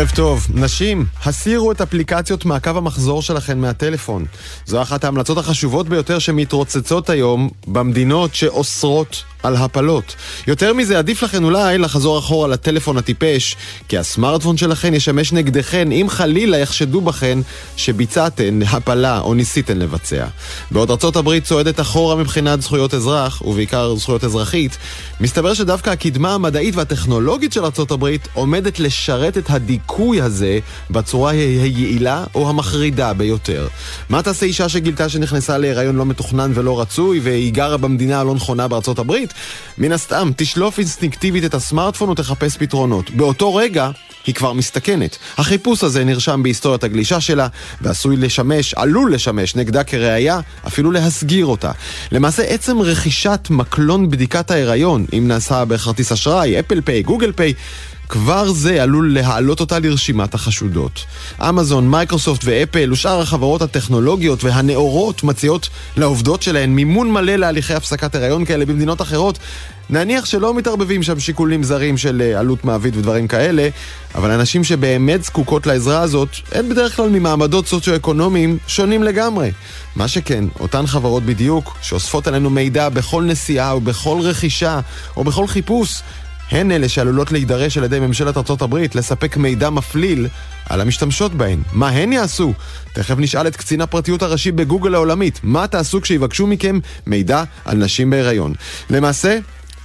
ערב טוב. נשים, הסירו את אפליקציות מעקב המחזור שלכן מהטלפון. זו אחת ההמלצות החשובות ביותר שמתרוצצות היום במדינות שאוסרות על הפלות. יותר מזה, עדיף לכן אולי לחזור אחורה לטלפון הטיפש, כי הסמארטפון שלכן ישמש נגדכן אם חלילה יחשדו בכן שביצעתן הפלה או ניסיתן לבצע. בעוד ארצות הברית צועדת אחורה מבחינת זכויות אזרח, ובעיקר זכויות אזרחית, מסתבר שדווקא הקדמה המדעית והטכנולוגית של ארצות הברית עומדת לשרת את הדיכוי הזה בצורה היעילה או המחרידה ביותר. מה תעשה אישה שגילתה שנכנסה להיריון לא מתוכנן ולא רצוי, והיא גרה במדינה הלא נכונה בארצות הברית? מן הסתם, תשלוף אינסטינקטיבית את הסמארטפון ותחפש פתרונות. באותו רגע, היא כבר מסתכנת. החיפוש הזה נרשם בהיסטוריית הגלישה שלה, ועשוי לשמש, עלול לשמש נגדה כראיה, אפילו להסגיר אותה. למעשה, עצם רכישת מקלון בדיקת ההיריון, אם נעשה בכרטיס אשראי, Apple Pay, Google Pay, כבר זה עלול להעלות אותה לרשימת החשודות. אמזון, מייקרוסופט ואפל ושאר החברות הטכנולוגיות והנאורות מציעות לעובדות שלהן מימון מלא להליכי הפסקת הריון כאלה במדינות אחרות. נניח שלא מתערבבים שם שיקולים זרים של אה, עלות מעביד ודברים כאלה, אבל אנשים שבאמת זקוקות לעזרה הזאת, הן בדרך כלל ממעמדות סוציו-אקונומיים שונים לגמרי. מה שכן, אותן חברות בדיוק, שאוספות עלינו מידע בכל נסיעה או בכל רכישה או בכל חיפוש, הן אלה שעלולות להידרש על ידי ממשלת ארצות הברית לספק מידע מפליל על המשתמשות בהן. מה הן יעשו? תכף נשאל את קצין הפרטיות הראשי בגוגל העולמית, מה תעשו כשיבקשו מכם מידע על נשים בהיריון? למעשה,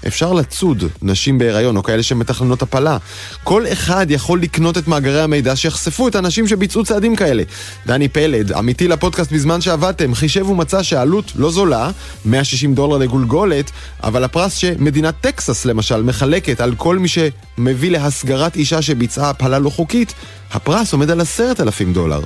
אפשר לצוד נשים בהיריון או כאלה שמתכננות הפלה. כל אחד יכול לקנות את מאגרי המידע שיחשפו את האנשים שביצעו צעדים כאלה. דני פלד, עמיתי לפודקאסט בזמן שעבדתם, חישב ומצא שהעלות לא זולה, 160 דולר לגולגולת, אבל הפרס שמדינת טקסס למשל מחלקת על כל מי שמביא להסגרת אישה שביצעה הפלה לא חוקית, הפרס עומד על עשרת אלפים דולר.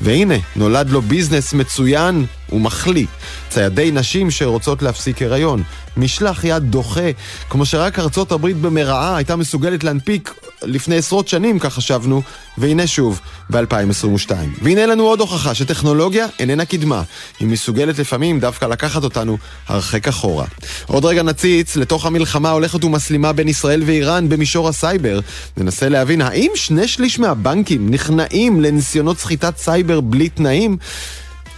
והנה, נולד לו ביזנס מצוין ומחליא. ציידי נשים שרוצות להפסיק הריון. משלח יד דוחה, כמו שרק ארצות הברית במרעה הייתה מסוגלת להנפיק לפני עשרות שנים, כך חשבנו, והנה שוב, ב-2022. והנה לנו עוד הוכחה שטכנולוגיה איננה קדמה. היא מסוגלת לפעמים דווקא לקחת אותנו הרחק אחורה. עוד רגע נציץ לתוך המלחמה ההולכת ומסלימה בין ישראל ואיראן במישור הסייבר. ננסה להבין האם שני שליש מהבנקים נכנעים לניסיונות סחיטת סייבר בלי תנאים?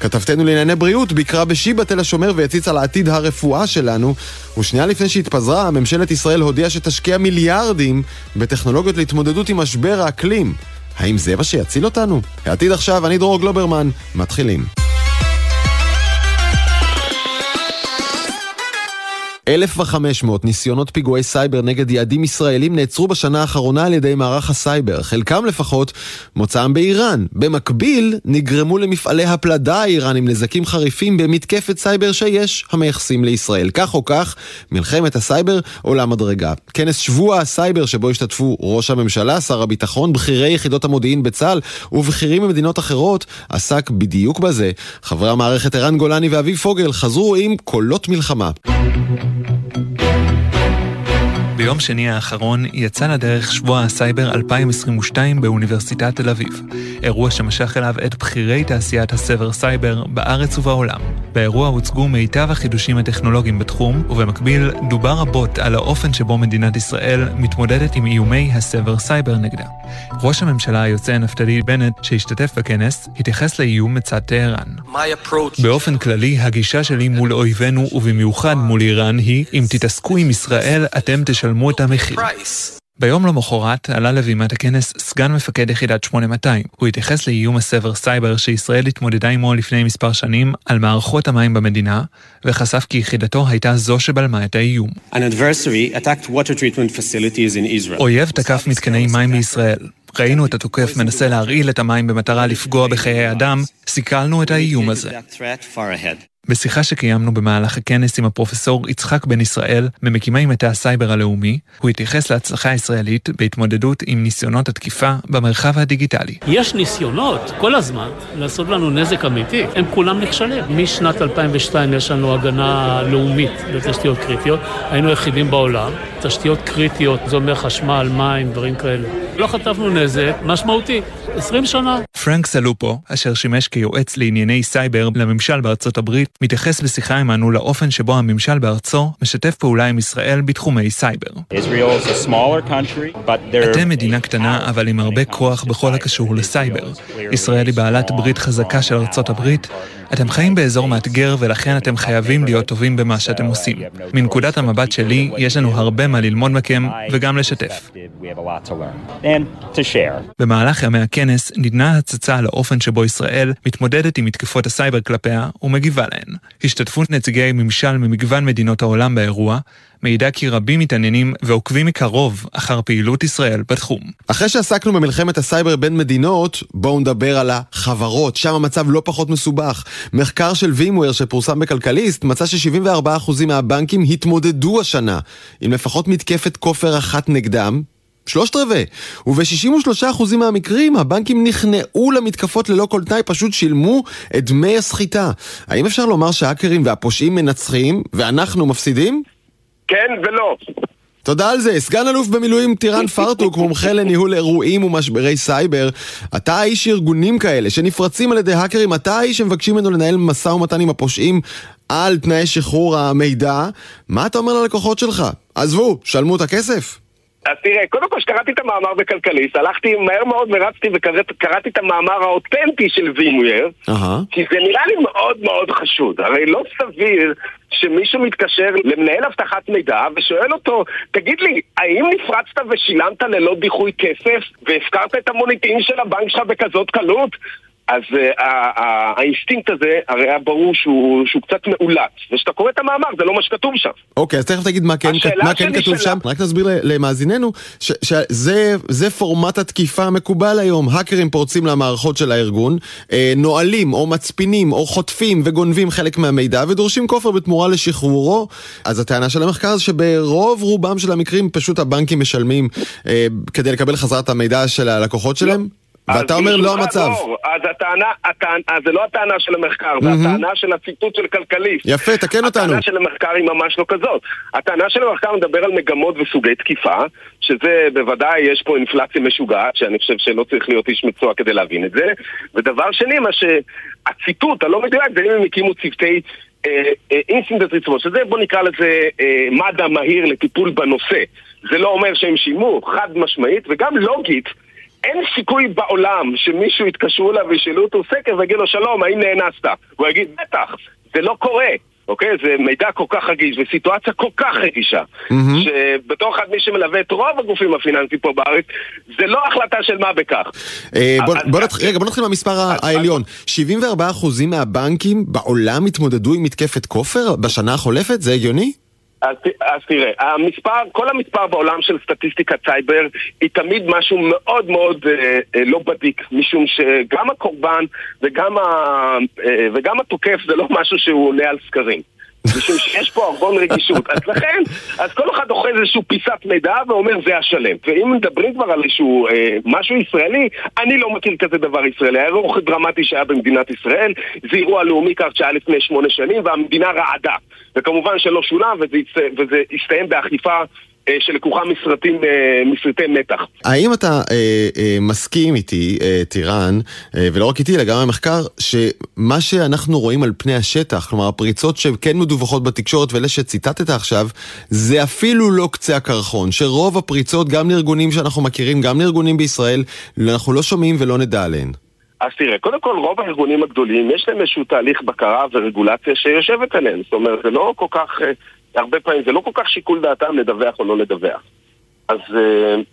כתבתנו לענייני בריאות ביקרה בשיבא תל השומר והציץ על עתיד הרפואה שלנו, ושנייה לפני שהתפזרה, ממשלת ישראל הודיעה שתשקיע מיליארדים בטכנולוגיות להתמודדות עם משבר האקלים. האם זה מה שיציל אותנו? העתיד עכשיו, אני דרור גלוברמן, מתחילים. 1,500 ניסיונות פיגועי סייבר נגד יעדים ישראלים נעצרו בשנה האחרונה על ידי מערך הסייבר, חלקם לפחות מוצאם באיראן. במקביל, נגרמו למפעלי הפלדה האיראנים נזקים חריפים במתקפת סייבר שיש המייחסים לישראל. כך או כך, מלחמת הסייבר עולה מדרגה. כנס שבוע הסייבר שבו השתתפו ראש הממשלה, שר הביטחון, בכירי יחידות המודיעין בצה"ל ובכירים ממדינות אחרות, עסק בדיוק בזה. חברי המערכת ערן גולני ואביב פוגל חזרו עם קולות מלחמה. ביום שני האחרון יצא לדרך שבוע הסייבר 2022 באוניברסיטת תל אביב. אירוע שמשך אליו את בכירי תעשיית הסייבר בארץ ובעולם. באירוע הוצגו מיטב החידושים הטכנולוגיים בתחום, ובמקביל דובר רבות על האופן שבו מדינת ישראל מתמודדת עם איומי הסייבר נגדה. ראש הממשלה היוצא נפתלי בנט, שהשתתף בכנס, התייחס לאיום מצד טהרן. באופן כללי, הגישה שלי מול אויבינו, ובמיוחד מול איראן, היא, אם תתעסקו עם ישראל, אתם תשלמו את המחיר. ביום למחרת עלה לבימת הכנס סגן מפקד יחידת 8200. הוא התייחס לאיום הסייבר שישראל התמודדה עמו לפני מספר שנים על מערכות המים במדינה, וחשף כי יחידתו הייתה זו שבלמה את האיום. אויב תקף מתקני מים בישראל. ראינו את התוקף מנסה להרעיל את המים במטרה לפגוע בחיי אדם, סיכלנו את האיום הזה. בשיחה שקיימנו במהלך הכנס עם הפרופסור יצחק בן ישראל, ממקימי מטה הסייבר הלאומי, הוא התייחס להצלחה הישראלית בהתמודדות עם ניסיונות התקיפה במרחב הדיגיטלי. יש ניסיונות כל הזמן לעשות לנו נזק אמיתי, הם כולם נכשלים. משנת 2002 יש לנו הגנה לאומית לתשתיות קריטיות, היינו היחידים בעולם, תשתיות קריטיות, זה אומר חשמל, מים, דברים כאלה. לא חטפנו נזק משמעותי. 20 שנה. פרנק סלופו, אשר שימש כיועץ לענייני סייבר לממשל בארצות הברית, מתייחס בשיחה עמנו לאופן שבו הממשל בארצו משתף פעולה עם ישראל בתחומי סייבר. אתם מדינה קטנה, אבל עם הרבה כוח בכל הקשור לסייבר. ישראל היא בעלת ברית חזקה של ארצות הברית. אתם חיים באזור מאתגר ולכן אתם חייבים להיות טובים במה שאתם עושים. מנקודת המבט שלי, יש לנו הרבה מה ללמוד מכם וגם לשתף. במהלך ימי הכנס ניתנה הצצה על האופן שבו ישראל מתמודדת עם מתקפות הסייבר כלפיה ומגיבה להן. השתתפות נציגי ממשל ממגוון מדינות העולם באירוע, מעידה כי רבים מתעניינים ועוקבים מקרוב אחר פעילות ישראל בתחום. אחרי שעסקנו במלחמת הסייבר בין מדינות, בואו נדבר על החברות, שם המצב לא פחות מסובך. מחקר של וימוור שפורסם בכלכליסט מצא ש-74% מהבנקים התמודדו השנה עם לפחות מתקפת כופר אחת נגדם, שלושת רבעי. וב-63% מהמקרים הבנקים נכנעו למתקפות ללא כל תנאי, פשוט שילמו את דמי הסחיטה. האם אפשר לומר שהאקרים והפושעים מנצחים ואנחנו מפסידים? כן ולא. תודה על זה. סגן אלוף במילואים טירן פרטוק, מומחה לניהול אירועים ומשברי סייבר. אתה האיש ארגונים כאלה שנפרצים על ידי האקרים, אתה האיש שמבקשים ממנו לנהל משא ומתן עם הפושעים על תנאי שחרור המידע. מה אתה אומר ללקוחות שלך? עזבו, שלמו את הכסף. אז תראה, קודם כל כשקראתי את המאמר בכלכליסט, הלכתי מהר מאוד, מרצתי וקראתי את המאמר האותנטי של VMware, כי זה נראה לי מאוד מאוד חשוד. הרי לא סביר שמישהו מתקשר למנהל אבטחת מידע ושואל אותו, תגיד לי, האם נפרצת ושילמת ללא דיחוי כסף והפקרת את המוניטין של הבנק שלך בכזאת קלות? אז אה, האינסטינקט הזה, הרי היה ברור שהוא, קצת מאולץ. וכשאתה קורא את המאמר, זה לא מה שכתוב שם. אוקיי, אז תכף תגיד מה כן, כן כתוב שם. רק נסביר למאזיננו, שזה פורמט התקיפה המקובל היום. האקרים פורצים למערכות של הארגון, אה, נועלים או מצפינים או חוטפים וגונבים חלק מהמידע ודורשים כופר בתמורה לשחרורו. אז הטענה של המחקר זה שברוב רובם של המקרים פשוט הבנקים משלמים אה, כדי לקבל חזרת המידע של הלקוחות שלהם? ואתה אומר לא המצב. אז הטענה, הטענה, זה לא הטענה של המחקר, זה הטענה של הציטוט של כלכליסט. יפה, תקן אותנו. הטענה של המחקר היא ממש לא כזאת. הטענה של המחקר מדבר על מגמות וסוגי תקיפה, שזה בוודאי, יש פה אינפלציה משוגעת, שאני חושב שלא צריך להיות איש מקצוע כדי להבין את זה. ודבר שני, מה שהציטוט הלא מדויק זה אם הם הקימו צוותי incident response, שזה בוא נקרא לזה אה, מד"א מהיר לטיפול בנושא. זה לא אומר שהם שילמו, חד משמעית, וגם לוגית. אין סיכוי בעולם שמישהו יתקשרו אליו וישאלו אותו סקר ויגיד לו שלום, האם נאנסת? הוא יגיד בטח, זה לא קורה. אוקיי? זה מידע כל כך רגיש וסיטואציה כל כך רגישה mm-hmm. שבתור אחד מי שמלווה את רוב הגופים הפיננסיים פה בארץ זה לא החלטה של מה בכך. אה, בוא, בוא נת... רגע, בוא נתחיל מהמספר העליון. 74% מהבנקים בעולם התמודדו עם מתקפת כופר בשנה החולפת? זה הגיוני? אז, אז תראה, המספר, כל המספר בעולם של סטטיסטיקת סייבר היא תמיד משהו מאוד מאוד אה, אה, לא בדיק, משום שגם הקורבן וגם, ה, אה, וגם התוקף זה לא משהו שהוא עונה על סקרים. משום שיש פה ארגון רגישות. אז לכן, אז כל אחד אוכל איזשהו פיסת מידע ואומר זה השלם. ואם מדברים כבר על איזשהו אה, משהו ישראלי, אני לא מכיר כזה דבר ישראלי. היה אירוע דרמטי שהיה במדינת ישראל, זה אירוע לאומי כך שהיה לפני שמונה שנים, והמדינה רעדה. וכמובן שלא שולם, וזה, וזה הסתיים באכיפה שלקוחה מסרטים, אה, מסרטי מתח. האם אתה אה, אה, מסכים איתי, אה, טירן, אה, ולא רק איתי, אלא גם במחקר, שמה שאנחנו רואים על פני השטח, כלומר הפריצות שכן מדווחות בתקשורת ואלה שציטטת עכשיו, זה אפילו לא קצה הקרחון, שרוב הפריצות, גם לארגונים שאנחנו מכירים, גם לארגונים בישראל, אנחנו לא שומעים ולא נדע עליהן. אז תראה, קודם כל רוב הארגונים הגדולים יש להם איזשהו תהליך בקרה ורגולציה שיושבת עליהם. זאת אומרת, זה לא כל כך... הרבה פעמים זה לא כל כך שיקול דעתם לדווח או לא לדווח. אז uh,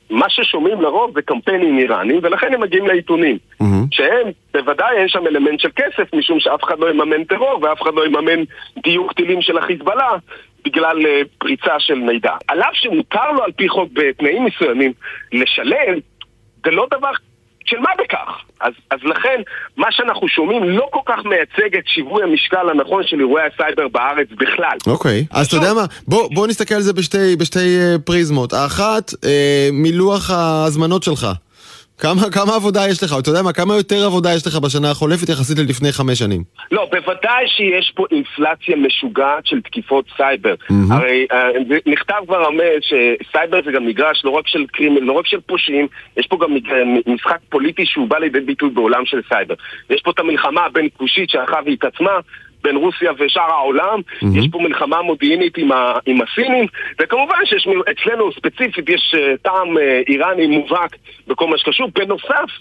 מה ששומעים לרוב זה קמפיינים איראנים, ולכן הם מגיעים לעיתונים. Mm-hmm. שהם, בוודאי אין שם אלמנט של כסף, משום שאף אחד לא יממן טרור ואף אחד לא יממן דיוק טילים של החיזבאללה בגלל uh, פריצה של מידע. על אף שמותר לו על פי חוק בתנאים מסוימים לשלם, זה לא דבר של מה בכך? אז, אז לכן, מה שאנחנו שומעים לא כל כך מייצג את שיווי המשקל הנכון של אירועי הסייבר בארץ בכלל. אוקיי, אז אתה יודע מה? בוא, בוא נסתכל על זה בשתי, בשתי uh, פריזמות. האחת, uh, מלוח ההזמנות שלך. כמה, כמה עבודה יש לך? אתה יודע מה, כמה יותר עבודה יש לך בשנה החולפת יחסית ללפני חמש שנים? לא, בוודאי שיש פה אינפלציה משוגעת של תקיפות סייבר. Mm-hmm. הרי אה, נכתב כבר שסייבר זה גם מגרש לא רק של criminal, לא רק של פושעים, יש פה גם משחק פוליטי שהוא בא לידי ביטוי בעולם של סייבר. יש פה את המלחמה הבין כושית שהלכה והתעצמה, בין רוסיה ושאר העולם, mm-hmm. יש פה מלחמה מודיעינית עם, ה, עם הסינים, וכמובן שיש אצלנו ספציפית יש אה, טעם אה, איראני מובהק בכל מה שקשור, בנוסף,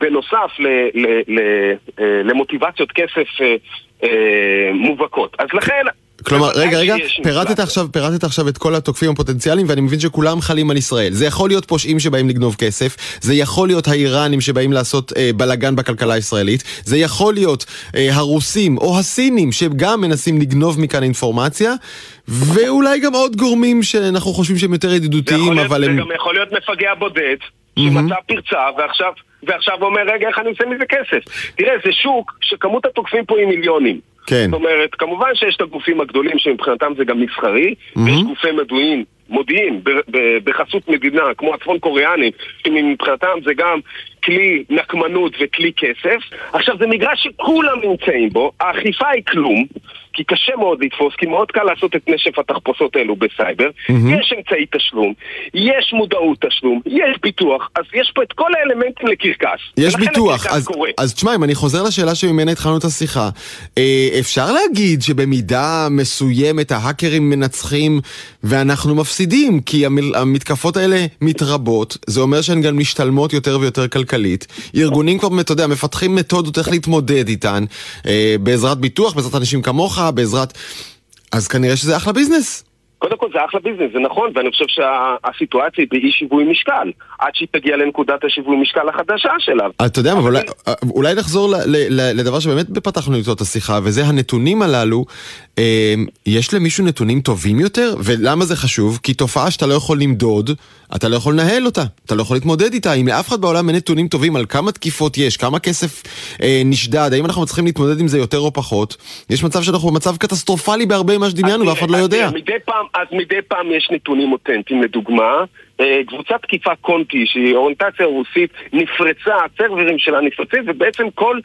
בנוסף ל, ל, ל, uh, למוטיבציות כסף מובהקות. אז לכן... כלומר, רגע, רגע, פירטת עכשיו, פירטת עכשיו את כל התוקפים הפוטנציאליים ואני מבין שכולם חלים על ישראל. זה יכול להיות פושעים שבאים לגנוב כסף, זה יכול להיות האיראנים שבאים לעשות אה, בלאגן בכלכלה הישראלית, זה יכול להיות אה, הרוסים או הסינים שגם מנסים לגנוב מכאן אינפורמציה, ואולי גם עוד גורמים שאנחנו חושבים שהם יותר ידידותיים, אבל הם... זה גם יכול להיות מפגע בודד, שמצא פרצה ועכשיו, ועכשיו אומר, רגע, איך אני עושה מזה כסף? תראה, זה שוק שכמות התוקפים פה היא מיליונים. כן. זאת אומרת, כמובן שיש את הגופים הגדולים שמבחינתם זה גם מסחרי, mm-hmm. ויש גופי מדועים, מודיעין, בחסות מדינה, כמו הצפון קוריאנים, שמבחינתם זה גם כלי נקמנות וכלי כסף. עכשיו, זה מגרש שכולם נמצאים בו, האכיפה היא כלום. כי קשה מאוד לתפוס, כי מאוד קל לעשות את נשף התחפושות האלו בסייבר. Mm-hmm. יש אמצעי תשלום, יש מודעות תשלום, יש ביטוח, אז יש פה את כל האלמנטים לקרקס. יש ביטוח, אז, אז תשמע, אם אני חוזר לשאלה שממנה התחלנו את השיחה, אה, אפשר להגיד שבמידה מסוימת ההאקרים מנצחים ואנחנו מפסידים, כי המתקפות האלה מתרבות, זה אומר שהן גם משתלמות יותר ויותר כלכלית. ארגונים כבר, אתה יודע, מפתחים מתודות איך להתמודד איתן, אה, בעזרת ביטוח, בעזרת אנשים כמוך, בעזרת... אז כנראה שזה אחלה ביזנס. קודם כל זה אחלה ביזנס, זה נכון, ואני חושב שהסיטואציה היא באי שיווי משקל, עד שהיא תגיע לנקודת השיווי משקל החדשה שלה. אתה יודע, אבל אולי נחזור לדבר שבאמת פתחנו איתו את השיחה, וזה הנתונים הללו. אמ, יש למישהו נתונים טובים יותר? ולמה זה חשוב? כי תופעה שאתה לא יכול למדוד, אתה לא יכול לנהל אותה, אתה לא יכול להתמודד איתה. אם לאף אחד בעולם אין נתונים טובים על כמה תקיפות יש, כמה כסף אה, נשרדד, האם אנחנו מצליחים להתמודד עם זה יותר או פחות, יש מצב שאנחנו במצב קטסטרופלי בהרבה ממה שדמיינו ואף אחד לא יודע. מדי פעם אז מדי פעם יש נתונים אותנטיים, לדוגמה, אה, קבוצת תקיפה קונטי, שהיא אוריינטציה רוסית, נפרצה, הסרברים שלה נפרצים, ובעצם כל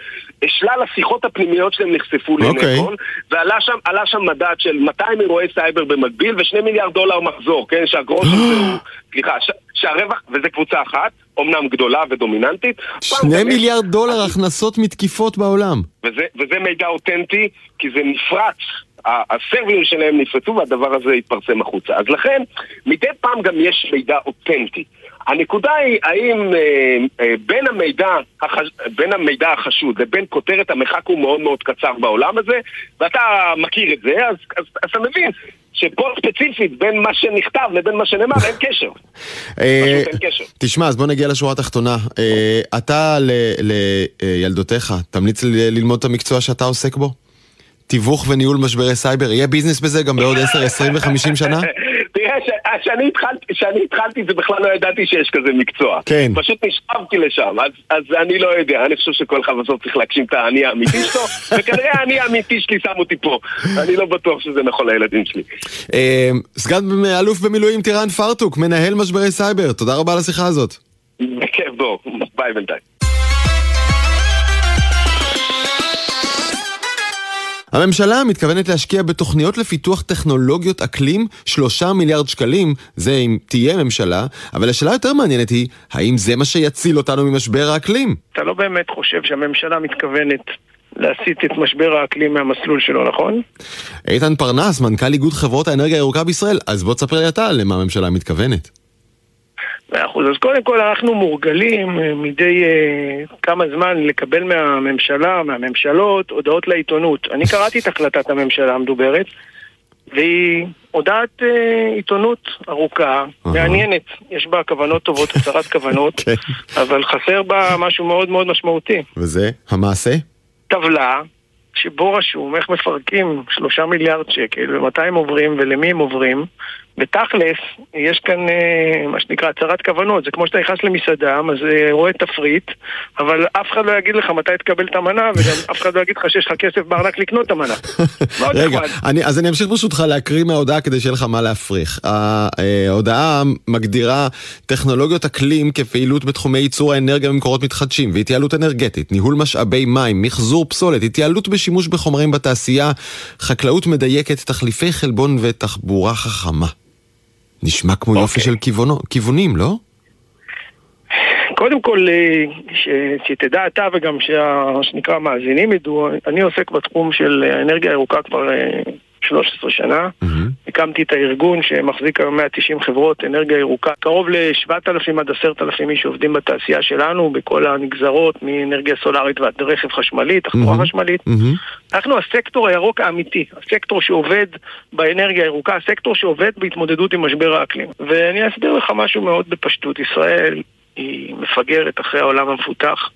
שלל השיחות הפנימיות שלהם נחשפו אוקיי. כל, ועלה שם, שם מדד של 200 אירועי סייבר במקביל ו-2 מיליארד דולר מחזור, כן? שהגרוש הזה הוא, סליחה, שהרווח, וזו קבוצה אחת, אמנם גדולה ודומיננטית. 2 מיליארד דולר הכנסות מתקיפות בעולם. וזה, וזה מידע אותנטי, כי זה נפרץ. הסרברים שלהם נפרצו והדבר הזה התפרסם החוצה. אז לכן, מדי פעם גם יש מידע אותנטי. הנקודה היא האם אה, אה, בין, המידע החש... בין המידע החשוד לבין כותרת המרחק הוא מאוד מאוד קצר בעולם הזה, ואתה מכיר את זה, אז, אז, אז אתה מבין שפה ספציפית בין מה שנכתב לבין מה שנאמר אין קשר. אה, תשמע, אז בוא נגיע לשורה התחתונה. אה, אתה לילדותיך, תמליץ ללמוד את המקצוע שאתה עוסק בו? תיווך וניהול משברי סייבר, יהיה ביזנס בזה גם בעוד 10, 20 ו-50 שנה? תראה, כשאני התחלתי, התחלתי זה בכלל לא ידעתי שיש כזה מקצוע. כן. פשוט נשאבתי לשם, אז, אז אני לא יודע, אני חושב שכל אחד בסוף צריך להגשים את האני האמיתי שלו, וכנראה האני האמיתי שלי שם אותי פה. אני לא בטוח שזה נכון לילדים שלי. אה, סגן אלוף במילואים טירן פרטוק, מנהל משברי סייבר, תודה רבה על השיחה הזאת. בכיף, בוא, ביי בינתיים. הממשלה מתכוונת להשקיע בתוכניות לפיתוח טכנולוגיות אקלים שלושה מיליארד שקלים, זה אם תהיה ממשלה, אבל השאלה יותר מעניינת היא, האם זה מה שיציל אותנו ממשבר האקלים? אתה לא באמת חושב שהממשלה מתכוונת להסיט את משבר האקלים מהמסלול שלו, נכון? איתן פרנס, מנכ"ל איגוד חברות האנרגיה הירוקה בישראל, אז בוא תספר לי אתה למה הממשלה מתכוונת. מאה אחוז. אז קודם כל אנחנו מורגלים אה, מדי uh, כמה זמן לקבל מהממשלה, מהממשלות, הודעות לעיתונות. אני קראתי את החלטת הממשלה המדוברת, והיא הודעת uh, עיתונות ארוכה, uh-huh. מעניינת. יש בה כוונות טובות, הצהרת כוונות, okay. כן. אבל חסר בה משהו מאוד מאוד משמעותי. וזה? המעשה? טבלה שבו רשום איך מפרקים שלושה מיליארד שקל ומתי הם עוברים ולמי הם עוברים בתכלס, יש כאן אה, מה שנקרא הצהרת כוונות, זה כמו שאתה נכנס למסעדה, אז אה, רואה תפריט, אבל אף אחד לא יגיד לך מתי תקבל את המנה, וגם אף אחד לא יגיד לך שיש לך כסף בארנק לקנות את המנה. רגע, אני, אז אני אמשיך ברשותך להקריא מההודעה כדי שיהיה לך מה להפריך. ההודעה מגדירה טכנולוגיות אקלים כפעילות בתחומי ייצור האנרגיה ממקורות מתחדשים והתייעלות אנרגטית, ניהול משאבי מים, מחזור פסולת, התייעלות בשימוש בחומרים בתעשייה, חקלאות מדייקת, תחליפי חלבון ותחבורה חכמה. נשמע כמו יופי אוקיי. של כיוונו, כיוונים, לא? קודם כל, אה, ש, שתדע אתה וגם שה, שנקרא מאזינים ידעו, אני עוסק בתחום של האנרגיה הירוקה כבר 13 אה, שנה. Mm-hmm. הקמתי את הארגון שמחזיק היום 190 חברות אנרגיה ירוקה. קרוב ל-7,000 עד 10,000 איש שעובדים בתעשייה שלנו, בכל הנגזרות, מאנרגיה סולארית ועד רכב חשמלי, תחבורה mm-hmm. חשמלית. Mm-hmm. אנחנו הסקטור הירוק האמיתי, הסקטור שעובד באנרגיה הירוקה, הסקטור שעובד בהתמודדות עם משבר האקלים. ואני אסביר לך משהו מאוד בפשטות. ישראל היא מפגרת אחרי העולם המפותח.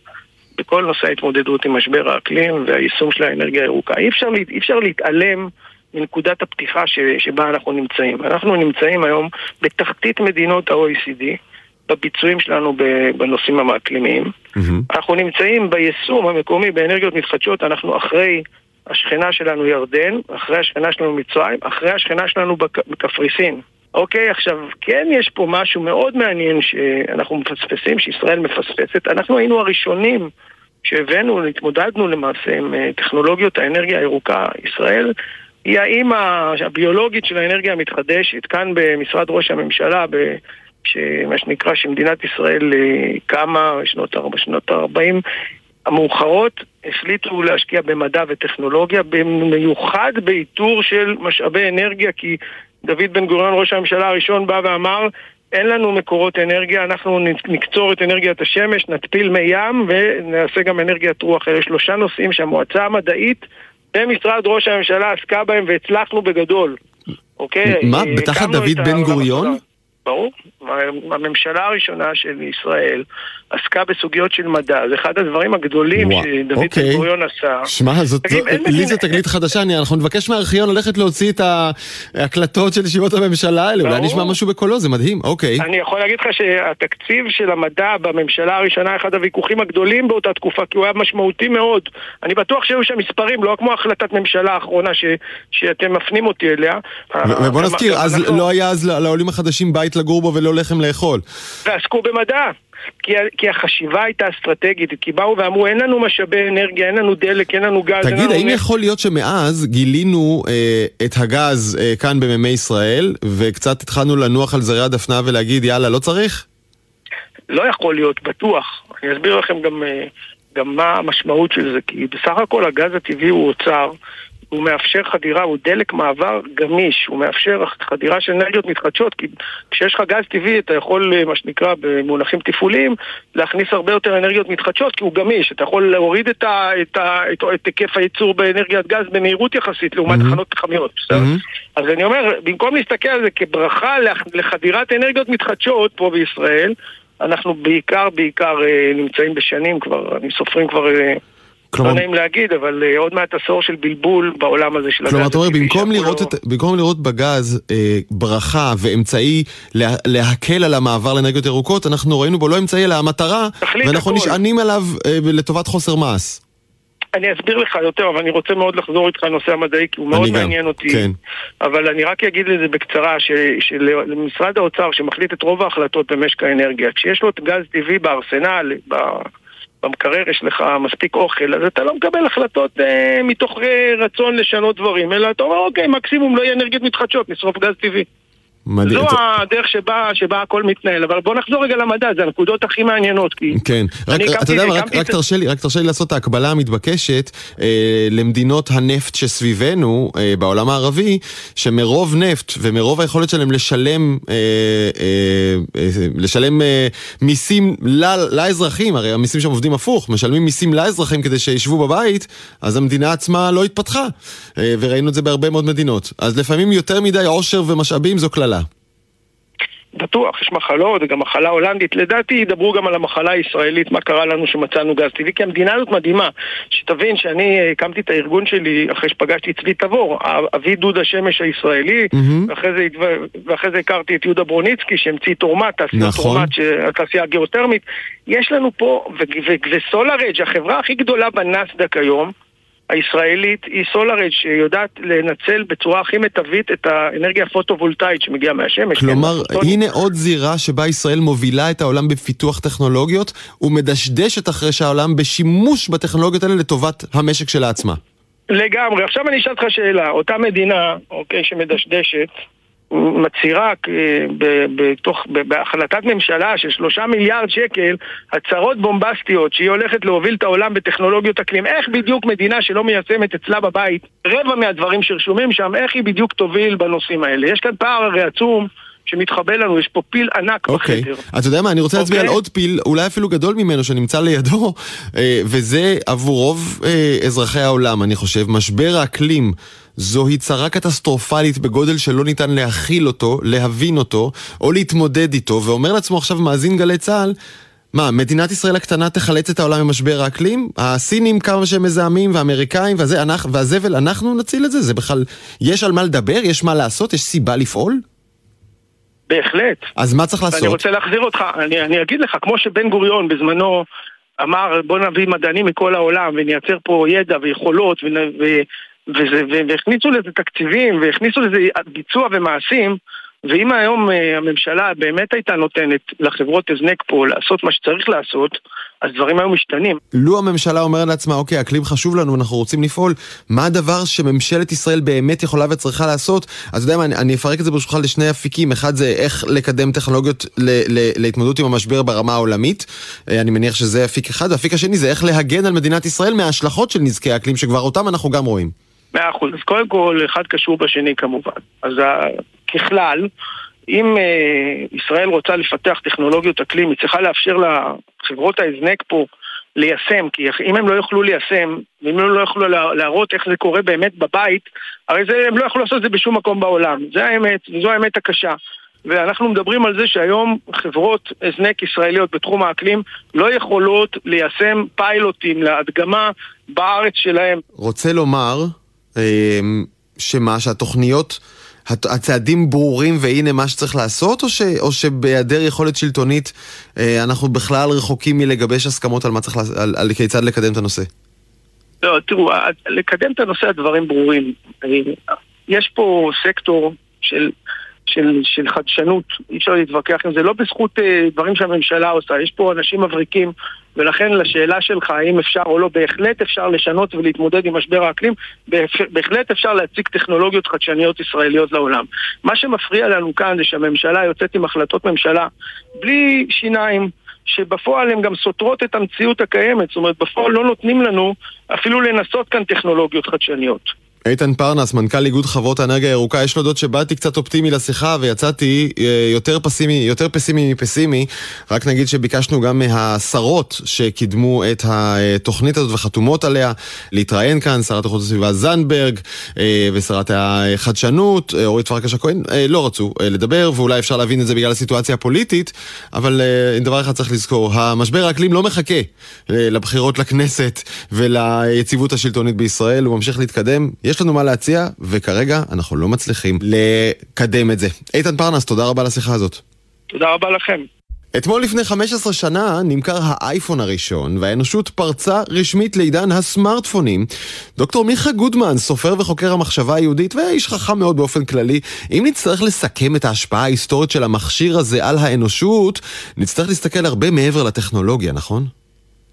בכל נושא ההתמודדות עם משבר האקלים והיישום של האנרגיה הירוקה. אי אפשר, אי אפשר להתעלם מנקודת הפתיחה ש, שבה אנחנו נמצאים. אנחנו נמצאים היום בתחתית מדינות ה-OECD, בביצועים שלנו בנושאים המאקלימיים. Mm-hmm. אנחנו נמצאים ביישום המקומי באנרגיות מתחדשות, אנחנו אחרי השכנה שלנו ירדן, אחרי השכנה שלנו מצרים, אחרי השכנה שלנו בקפריסין. אוקיי, עכשיו, כן יש פה משהו מאוד מעניין שאנחנו מפספסים, שישראל מפספסת. אנחנו היינו הראשונים שהבאנו, התמודדנו למעשה עם אה, טכנולוגיות האנרגיה הירוקה. ישראל היא האימא הביולוגית של האנרגיה המתחדשת. כאן במשרד ראש הממשלה, מה שנקרא שמדינת ישראל אה, קמה בשנות ה-40 המאוחרות, החליטו להשקיע במדע וטכנולוגיה, במיוחד באיתור של משאבי אנרגיה, כי דוד בן גוריון, ראש הממשלה הראשון, בא ואמר אין לנו מקורות אנרגיה, אנחנו נקצור את אנרגיית השמש, נטפיל מי ים ונעשה גם אנרגיית רוח. אלה שלושה נושאים שהמועצה המדעית במשרד ראש הממשלה עסקה בהם והצלחנו בגדול. אוקיי? מה? בתחת דוד בן גוריון? ברור. הממשלה הראשונה של ישראל עסקה בסוגיות של מדע. זה אחד הדברים הגדולים שדוד אוקיי. בן גוריון עשה. שמע, זאת, לי זו תגלית חדשה, אני, אנחנו נבקש מהארכיון ללכת להוציא את ההקלטות של ישיבות הממשלה האלה, אולי נשמע משהו בקולו, זה מדהים, אוקיי. אני יכול להגיד לך שהתקציב של המדע בממשלה הראשונה, אחד הוויכוחים הגדולים באותה תקופה, כי הוא היה משמעותי מאוד. אני בטוח שהיו שם מספרים, לא כמו החלטת ממשלה האחרונה ש, שאתם מפנים אותי אליה. ובוא נזכיר, אז לא היה אז לעולים החדשים בית לגור בו ולא לחם לאכול. ועסקו במדע. כי, כי החשיבה הייתה אסטרטגית, כי באו ואמרו אין לנו משאבי אנרגיה, אין לנו דלק, אין לנו גז. תגיד, האם יכול להיות שמאז גילינו אה, את הגז אה, כאן במימי ישראל, וקצת התחלנו לנוח על זרי הדפנה ולהגיד יאללה, לא צריך? לא יכול להיות, בטוח. אני אסביר לכם גם, אה, גם מה המשמעות של זה, כי בסך הכל הגז הטבעי הוא אוצר. הוא מאפשר חדירה, הוא דלק מעבר גמיש, הוא מאפשר חדירה של אנרגיות מתחדשות, כי כשיש לך גז טבעי אתה יכול, מה שנקרא במונחים תפעוליים, להכניס הרבה יותר אנרגיות מתחדשות, כי הוא גמיש, אתה יכול להוריד את, ה, את, ה, את, את היקף הייצור באנרגיית גז במהירות יחסית לעומת mm-hmm. תחנות פחמיות, mm-hmm. אז אני אומר, במקום להסתכל על זה כברכה לחדירת אנרגיות מתחדשות פה בישראל, אנחנו בעיקר, בעיקר אה, נמצאים בשנים כבר, אני סופרים כבר... כלומר... לא נעים להגיד, אבל uh, עוד מעט עשור של בלבול בעולם הזה של הגז. כלומר, אתה אומר, במקום לראות, את, במקום לראות בגז אה, ברכה ואמצעי לה, להקל על המעבר לאנרגיות ירוקות, אנחנו ראינו בו לא אמצעי אלא המטרה, ואנחנו הכל. נשענים עליו אה, לטובת חוסר מעש. אני אסביר לך יותר, אבל אני רוצה מאוד לחזור איתך לנושא המדעי, כי הוא מאוד גם, מעניין אותי. כן. אבל אני רק אגיד לזה בקצרה, שלמשרד האוצר, שמחליט את רוב ההחלטות במשק האנרגיה, כשיש לו את גז טבעי בארסנל, במקרר יש לך מספיק אוכל, אז אתה לא מקבל החלטות אה, מתוך אה, רצון לשנות דברים, אלא אתה אומר, אוקיי, מקסימום לא יהיה אנרגיות מתחדשות, נשרוף גז טבעי. מדהים. זו הדרך שבה, שבה הכל מתנהל, אבל בוא נחזור רגע למדע, זה הנקודות הכי מעניינות, כי... כן, רק, אתה יודע מה, רק, רק, תרשה לי, רק תרשה לי לעשות את ההקבלה המתבקשת אה, למדינות הנפט שסביבנו, אה, בעולם הערבי, שמרוב נפט ומרוב היכולת שלהם לשלם, אה, אה, אה, לשלם אה, מיסים ל, לאזרחים, הרי המיסים שם עובדים הפוך, משלמים מיסים לאזרחים כדי שישבו בבית, אז המדינה עצמה לא התפתחה, אה, וראינו את זה בהרבה מאוד מדינות. אז לפעמים יותר מדי עושר ומשאבים זו קללה. בטוח, יש מחלות, וגם מחלה הולנדית. לדעתי ידברו גם על המחלה הישראלית, מה קרה לנו שמצאנו גז טבעי, כי המדינה הזאת מדהימה. שתבין שאני הקמתי את הארגון שלי אחרי שפגשתי את צבי תבור, אבי דוד השמש הישראלי, mm-hmm. ואחרי, זה, ואחרי זה הכרתי את יהודה ברוניצקי שהמציא תורמת, תעשיית נכון. תורמת, התעשייה הגיאותרמית. יש לנו פה, וסולארג', החברה הכי גדולה בנסדק היום, הישראלית היא סולארג' שיודעת לנצל בצורה הכי מיטבית את האנרגיה הפוטו-וולטאית שמגיעה מהשמש. כלומר, כן, הנה עוד זירה שבה ישראל מובילה את העולם בפיתוח טכנולוגיות ומדשדשת אחרי שהעולם בשימוש בטכנולוגיות האלה לטובת המשק שלה עצמה. לגמרי. עכשיו אני אשאל אותך שאלה. אותה מדינה, אוקיי, שמדשדשת, מצהירה אה, בתוך, בהחלטת ממשלה של שלושה מיליארד שקל הצהרות בומבסטיות שהיא הולכת להוביל את העולם בטכנולוגיות אקלים איך בדיוק מדינה שלא מיישמת אצלה בבית רבע מהדברים שרשומים שם איך היא בדיוק תוביל בנושאים האלה יש כאן פער הרי עצום שמתחבא לנו, יש פה פיל ענק okay. אוקיי. בחדר. אתה יודע מה, אני רוצה okay. להצביע על אוקיי? עוד פיל, אולי אפילו גדול ממנו, שנמצא לידו, אה, וזה עבור רוב אה, אזרחי העולם, אני חושב, משבר האקלים. זוהי צרה קטסטרופלית בגודל שלא ניתן להכיל אותו, להבין אותו, או להתמודד איתו, ואומר לעצמו עכשיו מאזין גלי צה"ל, מה, מדינת ישראל הקטנה תחלץ את העולם ממשבר האקלים? הסינים כמה שהם מזהמים, והאמריקאים, והזה, אנחנו, והזבל, אנחנו נציל את זה? זה בכלל, יש על מה לדבר? יש מה לעשות? יש סיבה לפעול? בהחלט. אז מה צריך לעשות? אני רוצה להחזיר אותך, אני, אני אגיד לך, כמו שבן גוריון בזמנו אמר בוא נביא מדענים מכל העולם ונייצר פה ידע ויכולות ו, ו, והכניסו לזה תקציבים והכניסו לזה ביצוע ומעשים ואם היום אה, הממשלה באמת הייתה נותנת לחברות הזנק פה לעשות מה שצריך לעשות, אז דברים היו משתנים. לו הממשלה אומרת לעצמה, אוקיי, אקלים חשוב לנו, אנחנו רוצים לפעול, מה הדבר שממשלת ישראל באמת יכולה וצריכה לעשות? אז אתה יודע מה, אני, אני אפרק את זה ברשותך לשני אפיקים. אחד זה איך לקדם טכנולוגיות ל, ל, להתמודדות עם המשבר ברמה העולמית. אה, אני מניח שזה אפיק אחד. והאפיק השני זה איך להגן על מדינת ישראל מההשלכות של נזקי האקלים, שכבר אותם אנחנו גם רואים. מאה אחוז. אז קודם כל, אחד קשור בשני כמובן. אז ככלל, אם אה, ישראל רוצה לפתח טכנולוגיות אקלים, היא צריכה לאפשר לחברות ההזנק פה ליישם, כי אם הם לא יוכלו ליישם, ואם הם לא יוכלו להראות איך זה קורה באמת בבית, הרי זה, הם לא יכלו לעשות את זה בשום מקום בעולם. זה האמת, וזו האמת הקשה. ואנחנו מדברים על זה שהיום חברות הזנק ישראליות בתחום האקלים לא יכולות ליישם פיילוטים להדגמה בארץ שלהם. רוצה לומר שמה, שהתוכניות, הצעדים ברורים והנה מה שצריך לעשות, או, ש, או שבהיעדר יכולת שלטונית אה, אנחנו בכלל רחוקים מלגבש הסכמות על, מה צריך, על, על כיצד לקדם את הנושא? לא, תראו, לקדם את הנושא הדברים ברורים. יש פה סקטור של של, של חדשנות, אי אפשר להתווכח עם זה, לא בזכות אה, דברים שהממשלה עושה, יש פה אנשים מבריקים, ולכן לשאלה שלך האם אפשר או לא, בהחלט אפשר לשנות ולהתמודד עם משבר האקלים, בהחלט אפשר להציג טכנולוגיות חדשניות ישראליות לעולם. מה שמפריע לנו כאן זה שהממשלה יוצאת עם החלטות ממשלה בלי שיניים. שבפועל הן גם סותרות את המציאות הקיימת, זאת אומרת בפועל לא נותנים לנו אפילו לנסות כאן טכנולוגיות חדשניות. איתן פרנס, מנכ"ל איגוד חברות האנרגיה הירוקה, יש להודות שבאתי קצת אופטימי לשיחה ויצאתי אה, יותר פסימי, יותר פסימי מפסימי. רק נגיד שביקשנו גם מהשרות שקידמו את התוכנית הזאת וחתומות עליה להתראיין כאן, שרת איכות הסביבה זנדברג אה, ושרת החדשנות, אה, אורית פרקש הכהן, לא רצו לדבר, ואולי אפשר להבין את זה בגלל הסיטואציה הפוליטית, אבל דבר אחד צריך לזכור, המשבר האקלים לא מחכה לבחירות לכנסת וליציבות השלטונית בישראל, הוא ממשיך להתקדם. יש יש לנו מה להציע, וכרגע אנחנו לא מצליחים לקדם את זה. איתן פרנס, תודה רבה על השיחה הזאת. תודה רבה לכם. אתמול לפני 15 שנה נמכר האייפון הראשון, והאנושות פרצה רשמית לעידן הסמארטפונים. דוקטור מיכה גודמן, סופר וחוקר המחשבה היהודית, ואיש חכם מאוד באופן כללי, אם נצטרך לסכם את ההשפעה ההיסטורית של המכשיר הזה על האנושות, נצטרך להסתכל הרבה מעבר לטכנולוגיה, נכון?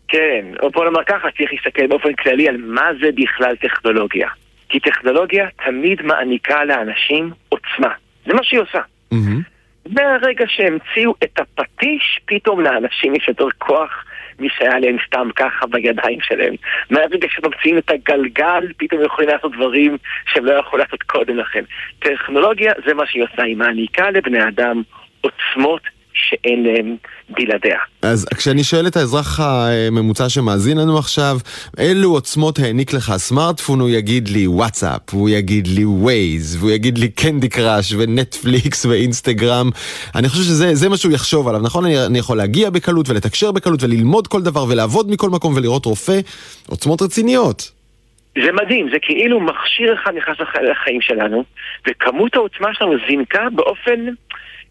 כן, או בוא נאמר ככה, צריך להסתכל באופן כללי על מה זה בכלל טכנולוגיה. כי טכנולוגיה תמיד מעניקה לאנשים עוצמה. זה מה שהיא עושה. Mm-hmm. מהרגע שהמציאו את הפטיש, פתאום לאנשים יש יותר כוח משהיה להם סתם ככה בידיים שלהם. מהרגע שממציאים את הגלגל, פתאום יכולים לעשות דברים שהם לא יכולים לעשות קודם לכן. טכנולוגיה זה מה שהיא עושה, היא מעניקה לבני אדם עוצמות שאין להם בלעדיה. אז כשאני שואל את האזרח הממוצע שמאזין לנו עכשיו, אילו עוצמות העניק לך הסמארטפון, הוא יגיד לי וואטסאפ, הוא יגיד לי ווייז, והוא יגיד לי קנדי קראש ונטפליקס ואינסטגרם. אני חושב שזה מה שהוא יחשוב עליו, נכון? אני, אני יכול להגיע בקלות ולתקשר בקלות וללמוד כל דבר ולעבוד מכל מקום ולראות רופא. עוצמות רציניות. זה מדהים, זה כאילו מכשיר אחד נכנס לחיים שלנו, וכמות העוצמה שלנו זינקה באופן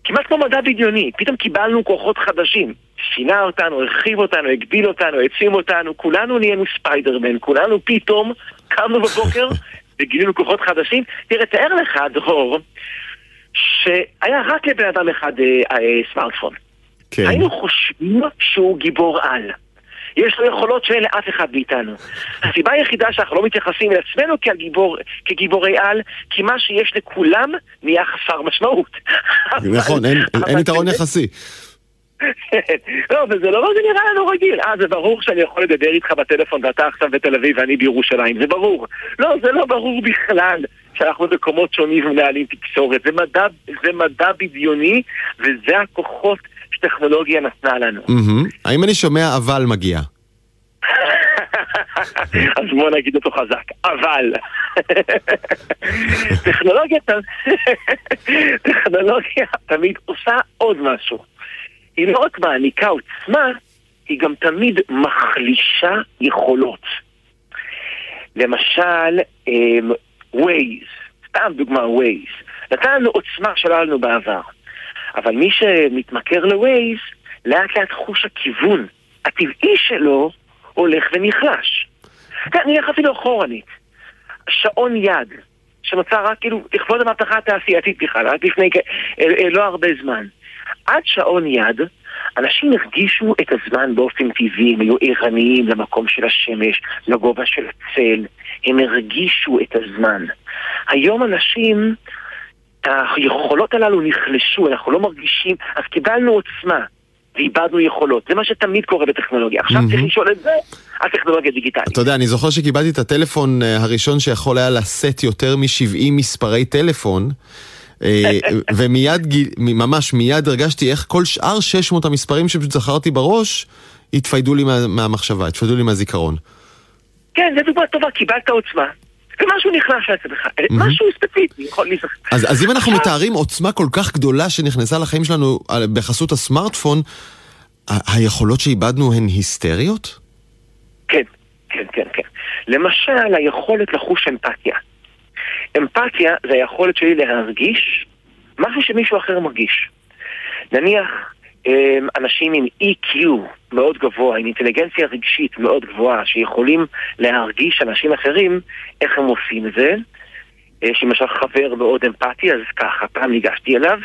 כמעט כמו מדע בדיוני. פתאום קיבלנו כוחות חדשים. שינה אותנו, הרחיב אותנו, הגביל אותנו, העצים אותנו, כולנו נהיינו ספיידרמן, כולנו פתאום קמנו בבוקר וגילינו כוחות חדשים. תראה, תאר לך, דרור, שהיה רק לבן אדם אחד אה, אה, סמארטפון. כן. היינו חושבים שהוא גיבור על. יש לו יכולות שאין לאף אחד מאיתנו. הסיבה היחידה שאנחנו לא מתייחסים אל עצמנו כגיבור, כגיבורי על, כי מה שיש לכולם נהיה חסר משמעות. נכון, אין, אין יתרון יחסי. לא, וזה לא זה נראה לנו רגיל. אה, זה ברור שאני יכול לדבר איתך בטלפון ואתה עכשיו בתל אביב ואני בירושלים, זה ברור. לא, זה לא ברור בכלל שאנחנו במקומות שונים ומנהלים תקשורת. זה מדע, זה מדע בדיוני, וזה הכוחות שטכנולוגיה נתנה לנו. האם אני שומע אבל מגיע? אז בוא נגיד אותו חזק, אבל טכנולוגיה, טכנולוגיה תמיד עושה עוד משהו. היא לא רק מעניקה עוצמה, היא גם תמיד מחלישה יכולות. למשל, ווייז, סתם דוגמה ווייז, נתן לנו עוצמה שלא לנו בעבר. אבל מי שמתמכר לווייז, לאט לאט חוש הכיוון הטבעי שלו הולך ונחלש. כן, אני אלך אפילו אחורנית. שעון יד, שנוצר רק כאילו לכבוד המהפכה התעשייתית בכלל, רק לפני אה, אה, לא הרבה זמן. עד שעון יד, אנשים הרגישו את הזמן באופן טבעי, הם היו ערניים למקום של השמש, לגובה של הצל, הם הרגישו את הזמן. היום אנשים היכולות הללו נחלשו, אנחנו לא מרגישים, אז קיבלנו עוצמה ואיבדנו יכולות. זה מה שתמיד קורה בטכנולוגיה. עכשיו צריך לשאול את זה על טכנולוגיה דיגיטלית. אתה יודע, אני זוכר שקיבלתי את הטלפון אה, הראשון שיכול היה לשאת יותר מ-70 מספרי טלפון. אה, ומיד, ממש מיד הרגשתי איך כל שאר 600 המספרים שפשוט זכרתי בראש, התפיידו לי מהמחשבה, התפיידו לי מהזיכרון. כן, זו דוגמה טובה, קיבלת עוצמה. ומשהו נכנס לעצמך, משהו ספציפי יכול להיזכר. אז, אז אם אנחנו מתארים עוצמה כל כך גדולה שנכנסה לחיים שלנו בחסות הסמארטפון, היכולות שאיבדנו הן היסטריות? כן, כן, כן, כן. למשל, היכולת לחוש אמפתיה. אמפתיה זה היכולת שלי להרגיש משהו שמישהו אחר מרגיש. נניח, אנשים עם EQ מאוד גבוה, עם אינטליגנציה רגשית מאוד גבוהה, שיכולים להרגיש אנשים אחרים, איך הם עושים את זה. יש לי למשל חבר מאוד אמפתי, אז ככה, פעם ניגשתי אליו,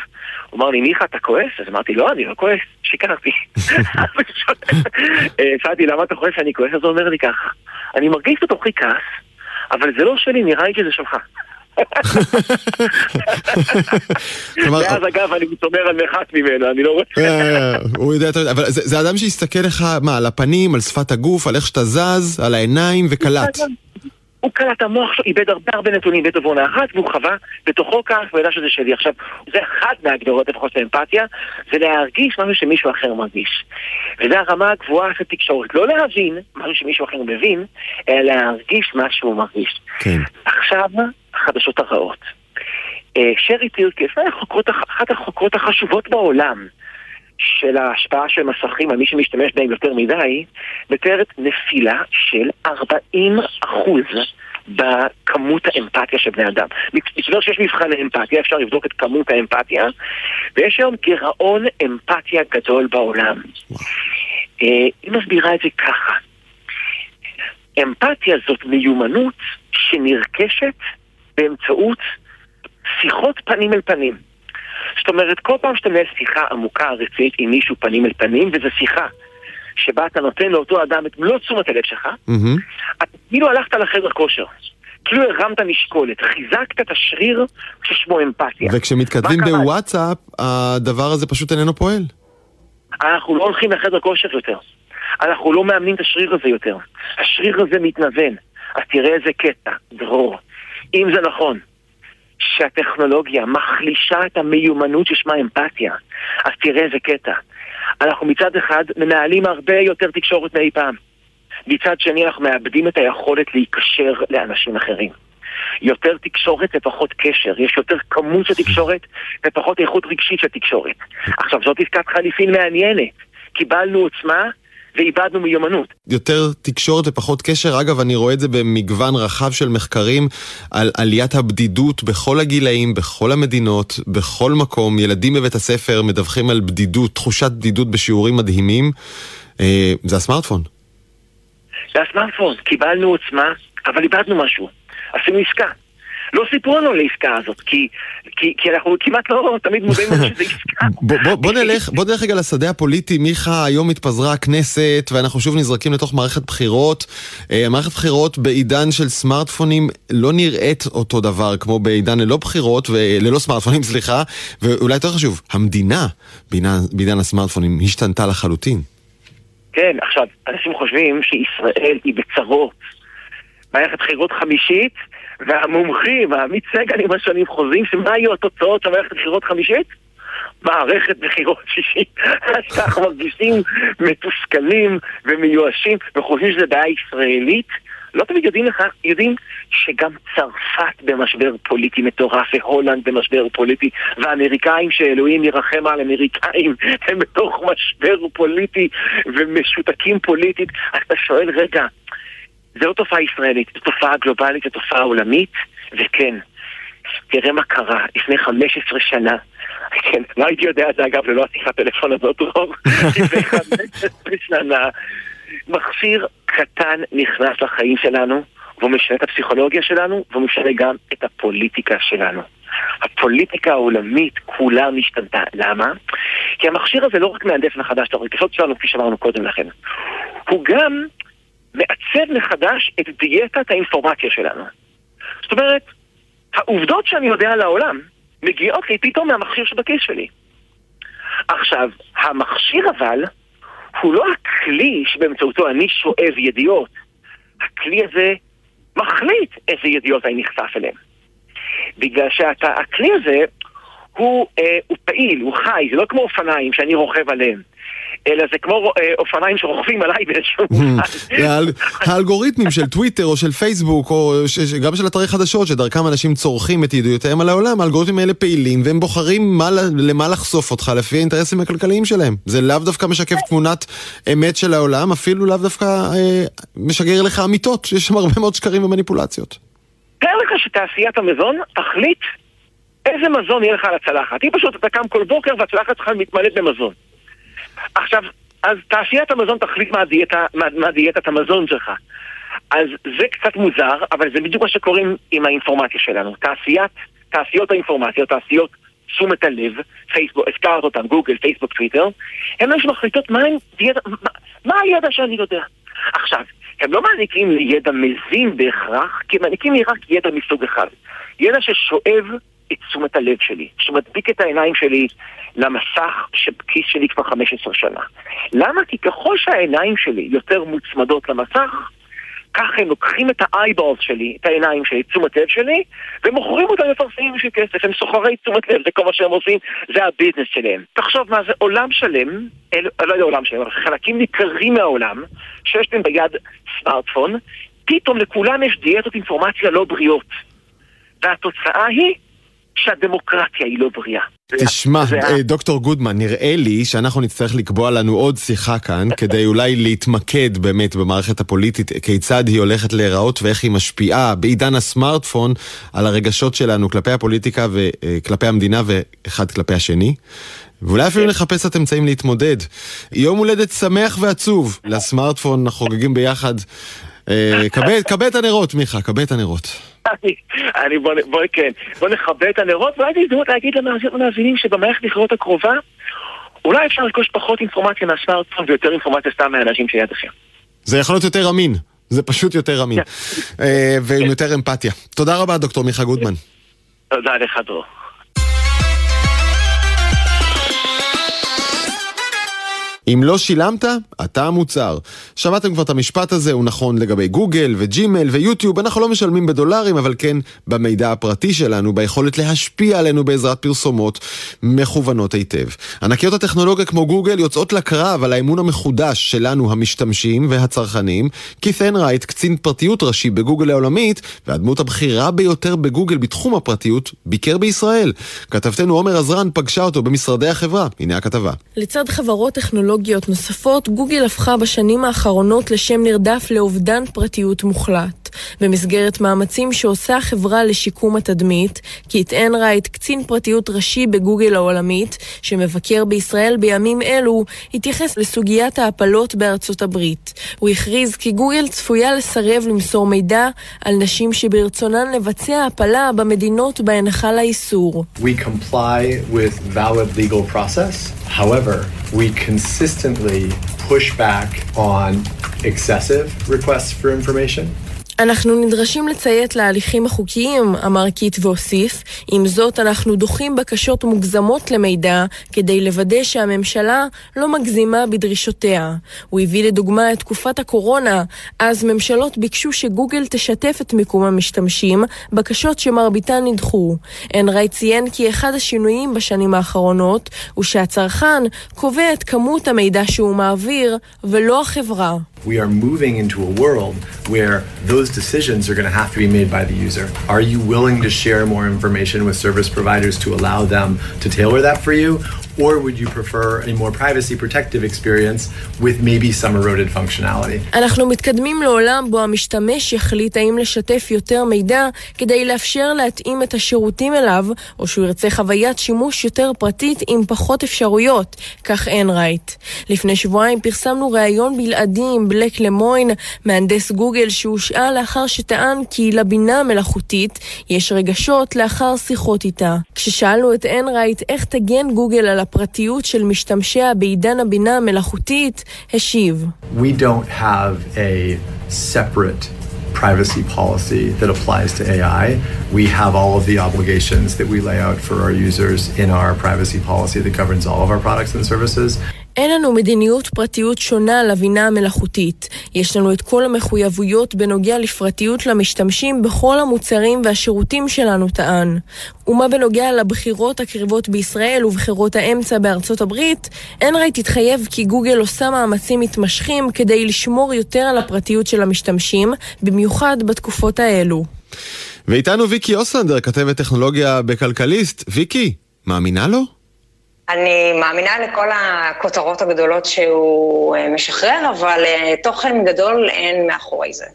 הוא אמר לי, מיכה, אתה כועס? אז אמרתי, לא, אני לא כועס, שיקרתי. שאלתי, למה אתה כועס? אני כועס? אז הוא אומר לי ככה, אני מרגיש בתוכי כעס, אבל זה לא שלי, נראה לי שזה שלך. ואז אגב אני מתומר על מרחק ממנו, אני לא רוצה. אה, הוא יודע, אבל זה אדם שהסתכל לך, מה, על הפנים, על שפת הגוף, על איך שאתה זז, על העיניים, וקלט. הוא קלט, המוח שלו איבד הרבה הרבה נתונים בעת עוונה אחת, והוא חווה בתוכו כעס, והוא ידע שזה שלי. עכשיו, זה אחד מהגדרות לפחות של אמפתיה, זה להרגיש משהו שמישהו אחר מרגיש. וזה הרמה הגבוהה של תקשורת. לא להבין משהו שמישהו אחר מבין, אלא להרגיש מה שהוא מרגיש. כן. עכשיו, החדשות הרעות. אה, שרי טירקס, אחת החוקרות החשובות בעולם של ההשפעה של מסכים על מי שמשתמש בהם יותר מדי, מתארת נפילה של 40 אחוז בכמות האמפתיה של בני אדם. מסתבר שיש מבחן האמפתיה, אפשר לבדוק את כמות האמפתיה, ויש היום גירעון אמפתיה גדול בעולם. אה, היא מסבירה את זה ככה. אמפתיה זאת מיומנות שנרכשת באמצעות שיחות פנים אל פנים. זאת אומרת, כל פעם שאתה מנהל שיחה עמוקה, רצינית עם מישהו פנים אל פנים, וזו שיחה שבה אתה נותן לאותו אדם את מלוא תשומת הלב שלך, mm-hmm. אתה כאילו הלכת לחדר כושר. כאילו הרמת משקולת, חיזקת את השריר ששמו אמפתיה. וכשמתכתבים בוואטסאפ, הדבר הזה פשוט איננו פועל. אנחנו לא הולכים לחדר כושר יותר. אנחנו לא מאמנים את השריר הזה יותר. השריר הזה מתנוון. אז תראה איזה קטע, דרור. אם זה נכון שהטכנולוגיה מחלישה את המיומנות ששמה אמפתיה, אז תראה איזה קטע. אנחנו מצד אחד מנהלים הרבה יותר תקשורת מאי פעם. מצד שני אנחנו מאבדים את היכולת להיקשר לאנשים אחרים. יותר תקשורת ופחות קשר, יש יותר כמות של תקשורת ופחות איכות רגשית של תקשורת. עכשיו זאת עסקת חליפין מעניינת. קיבלנו עוצמה ואיבדנו מיומנות. יותר תקשורת ופחות קשר, אגב, אני רואה את זה במגוון רחב של מחקרים על עליית הבדידות בכל הגילאים, בכל המדינות, בכל מקום. ילדים בבית הספר מדווחים על בדידות, תחושת בדידות בשיעורים מדהימים. אה, זה הסמארטפון. זה הסמארטפון, קיבלנו עוצמה, אבל איבדנו משהו. עשינו עסקה. לא סיפרו לנו על העסקה הזאת, כי, כי, כי אנחנו כמעט לא תמיד מודעים לזה שזה עסקה. בוא, בוא, בוא נלך, בוא נלך רגע לשדה הפוליטי, מיכה, היום התפזרה הכנסת ואנחנו שוב נזרקים לתוך מערכת בחירות. אה, מערכת בחירות בעידן של סמארטפונים לא נראית אותו דבר כמו בעידן ללא בחירות, ללא סמארטפונים, סליחה, ואולי יותר חשוב, המדינה בעידן, בעידן הסמארטפונים השתנתה לחלוטין. כן, עכשיו, אנשים חושבים שישראל היא בצרות. מערכת בחירות חמישית, והמומחים, העמית סגל עם השנים חוזים שמה יהיו התוצאות של מערכת בחירות חמישית? מערכת בחירות שישית. אז אנחנו מרגישים מתוסכלים ומיואשים וחושבים שזה בעיה ישראלית. לא תמיד יודעים לך, יודעים שגם צרפת במשבר פוליטי מטורף, והולנד במשבר פוליטי, והאמריקאים, שאלוהים ירחם על אמריקאים, הם בתוך משבר פוליטי ומשותקים פוליטית. אז אתה שואל, רגע, זו לא תופעה ישראלית, זו תופעה גלובלית, זו תופעה עולמית, וכן, תראה מה קרה לפני 15 שנה. כן, לא הייתי יודע את זה אגב ללא השיחת טלפון הזאת, רוב. לפני 15 שנה, מכשיר קטן נכנס לחיים שלנו, והוא משנה את הפסיכולוגיה שלנו, והוא משנה גם את הפוליטיקה שלנו. הפוליטיקה העולמית כולה משתנתה. למה? כי המכשיר הזה לא רק מהנדס מחדש את הרגשות שלנו, כפי שאמרנו קודם לכן. הוא גם מעצב מחדש את דיאטת האינפורמציה שלנו. זאת אומרת, העובדות שאני יודע על העולם מגיעות לי פתאום מהמכשיר שבכיס שלי. עכשיו, המכשיר אבל הוא לא הכלי שבאמצעותו אני שואב ידיעות. הכלי הזה מחליט איזה ידיעות אני נחשף אליהן. בגלל שהכלי הזה הוא, אה, הוא פעיל, הוא חי, זה לא כמו אופניים שאני רוכב עליהם. אלא זה כמו אה, אופניים שרוכבים עליי באיזשהו מובן. האלגוריתמים של טוויטר או של פייסבוק, או גם של אתרי חדשות, שדרכם אנשים צורכים את ידיעותיהם על העולם, האלגוריתמים האלה פעילים, והם בוחרים למה לחשוף אותך לפי האינטרסים הכלכליים שלהם. זה לאו דווקא משקף תמונת אמת של העולם, אפילו לאו דווקא אה, משגר לך אמיתות, שיש שם הרבה מאוד שקרים ומניפולציות. תאר לך שתעשיית המזון תחליט איזה מזון יהיה לך על הצלחת. היא פשוט, אתה קם כל בוקר והצלחת שלך מתמלאת במזון. עכשיו, אז תעשיית המזון תחליט מה, דיאטה, מה, מה המזון שלך. אז זה קצת מוזר, אבל זה בדיוק מה שקוראים עם האינפורמציה שלנו. תעשיית, תעשיות האינפורמציה, תעשיות תשומת הלב, פייסבוק, הזכרת אותם, גוגל, פייסבוק, טוויטר, הן אלה שמחליטות מה, דיאטה, מה, מה הידע שאני יודע. עכשיו, הם לא מעניקים לי ידע מזין בהכרח, כי הם מעניקים לי רק ידע מסוג אחד. ידע ששואב את תשומת הלב שלי, שמדביק את העיניים שלי למסך שבכיס שלי כבר 15 שנה. למה? כי ככל שהעיניים שלי יותר מוצמדות למסך, כך הם לוקחים את האייבולס שלי, את העיניים שלי, תשומת לב שלי, ומוכרים אותם לפרסמים בשביל כסף, הם סוחרי תשומת לב, זה כל מה שהם עושים, זה הביזנס שלהם. תחשוב מה זה עולם שלם, אל, לא יודע עולם שלם, אבל חלקים ניכרים מהעולם, שיש להם ביד סמארטפון, פתאום לכולם יש דיאטות אינפורמציה לא בריאות. והתוצאה היא שהדמוקרטיה היא לא בריאה. תשמע, אה, דוקטור גודמן, נראה לי שאנחנו נצטרך לקבוע לנו עוד שיחה כאן, כדי אולי להתמקד באמת במערכת הפוליטית, כיצד היא הולכת להיראות ואיך היא משפיעה בעידן הסמארטפון על הרגשות שלנו כלפי הפוליטיקה וכלפי המדינה ואחד כלפי השני. ואולי אפילו כן. נחפש את אמצעים להתמודד. יום הולדת שמח ועצוב לסמארטפון, אנחנו חוגגים ביחד. אה, כבה את הנרות, מיכה, כבה את הנרות. אני בוא, בוא, כן, בוא נכבה את הנרות, ואולי זו הזדמנות להגיד למאזינים שבמערכת בחירות הקרובה, אולי אפשר לרכוש פחות אינפורמציה מהסמארטפון ויותר אינפורמציה סתם מהאנשים שלידכם. זה יכול להיות יותר אמין. זה פשוט יותר אמין. כן. אה, ועם יותר אמפתיה. תודה רבה, דוקטור מיכה גודמן. תודה לך, דרור. אם לא שילמת, אתה המוצר. שמעתם כבר את המשפט הזה, הוא נכון לגבי גוגל וג'ימל ויוטיוב, אנחנו לא משלמים בדולרים, אבל כן במידע הפרטי שלנו, ביכולת להשפיע עלינו בעזרת פרסומות מכוונות היטב. ענקיות הטכנולוגיה כמו גוגל יוצאות לקרב על האמון המחודש שלנו המשתמשים והצרכנים. כית' הנרייט, קצין פרטיות ראשי בגוגל העולמית, והדמות הבכירה ביותר בגוגל בתחום הפרטיות, ביקר בישראל. כתבתנו עומר עזרן פגשה אותו במשרדי החברה. הנה הכתבה. לצד חברות טכנולוגיות נוספות, גוגל הפכה בשנים האחרונות לשם נרדף לאובדן פרטיות מוחלט. במסגרת מאמצים שעושה החברה לשיקום התדמית, קית' אנרייט, קצין פרטיות ראשי בגוגל העולמית, שמבקר בישראל בימים אלו, התייחס לסוגיית ההפלות בארצות הברית. הוא הכריז כי גוגל צפויה לסרב למסור מידע על נשים שברצונן לבצע הפלה במדינות בהן חל האיסור. We comply with valid legal process. However, we consistently push back on excessive requests for information. אנחנו נדרשים לציית להליכים החוקיים, אמר קיט והוסיף. עם זאת, אנחנו דוחים בקשות מוגזמות למידע כדי לוודא שהממשלה לא מגזימה בדרישותיה. הוא הביא לדוגמה את תקופת הקורונה, אז ממשלות ביקשו שגוגל תשתף את מיקום המשתמשים, בקשות שמרביתן נדחו. אנרי ציין כי אחד השינויים בשנים האחרונות הוא שהצרכן קובע את כמות המידע שהוא מעביר, ולא החברה. We are moving into a world where those decisions are going to have to be made by the user. Are you willing to share more information with service providers to allow them to tailor that for you? Or would you prefer a more privacy protective experience with maybe some eroded functionality? אנחנו מתקדמים לעולם בו המשתמש יחליט האם לשתף יותר מידע כדי לאפשר להתאים את השירותים אליו, או שהוא ירצה חוויית שימוש יותר פרטית עם פחות אפשרויות, כך אין רייט. לפני שבועיים פרסמנו ראיון בלעדי עם בלק למוין, מהנדס גוגל שהושעה לאחר שטען כי לבינה המלאכותית יש רגשות לאחר שיחות איתה. כששאלנו את אין רייט איך תגן גוגל על הפרטיות של משתמשיה בעידן הבינה המלאכותית, השיב. We don't have a separate privacy policy that applies to AI. We have all of the obligations that we lay out for our users in our privacy policy that governs all of our products and services. אין לנו מדיניות פרטיות שונה לבינה המלאכותית. יש לנו את כל המחויבויות בנוגע לפרטיות למשתמשים בכל המוצרים והשירותים שלנו, טען. ומה בנוגע לבחירות הקרבות בישראל ובחירות האמצע בארצות הברית, אנרייט התחייב כי גוגל עושה מאמצים מתמשכים כדי לשמור יותר על הפרטיות של המשתמשים, במיוחד בתקופות האלו. ואיתנו ויקי אוסלנדר, כתבת טכנולוגיה בכלכליסט. ויקי, מאמינה לו? אני מאמינה לכל הכותרות הגדולות שהוא אה, משחרר, אבל אה, תוכן גדול אין מאחורי זה.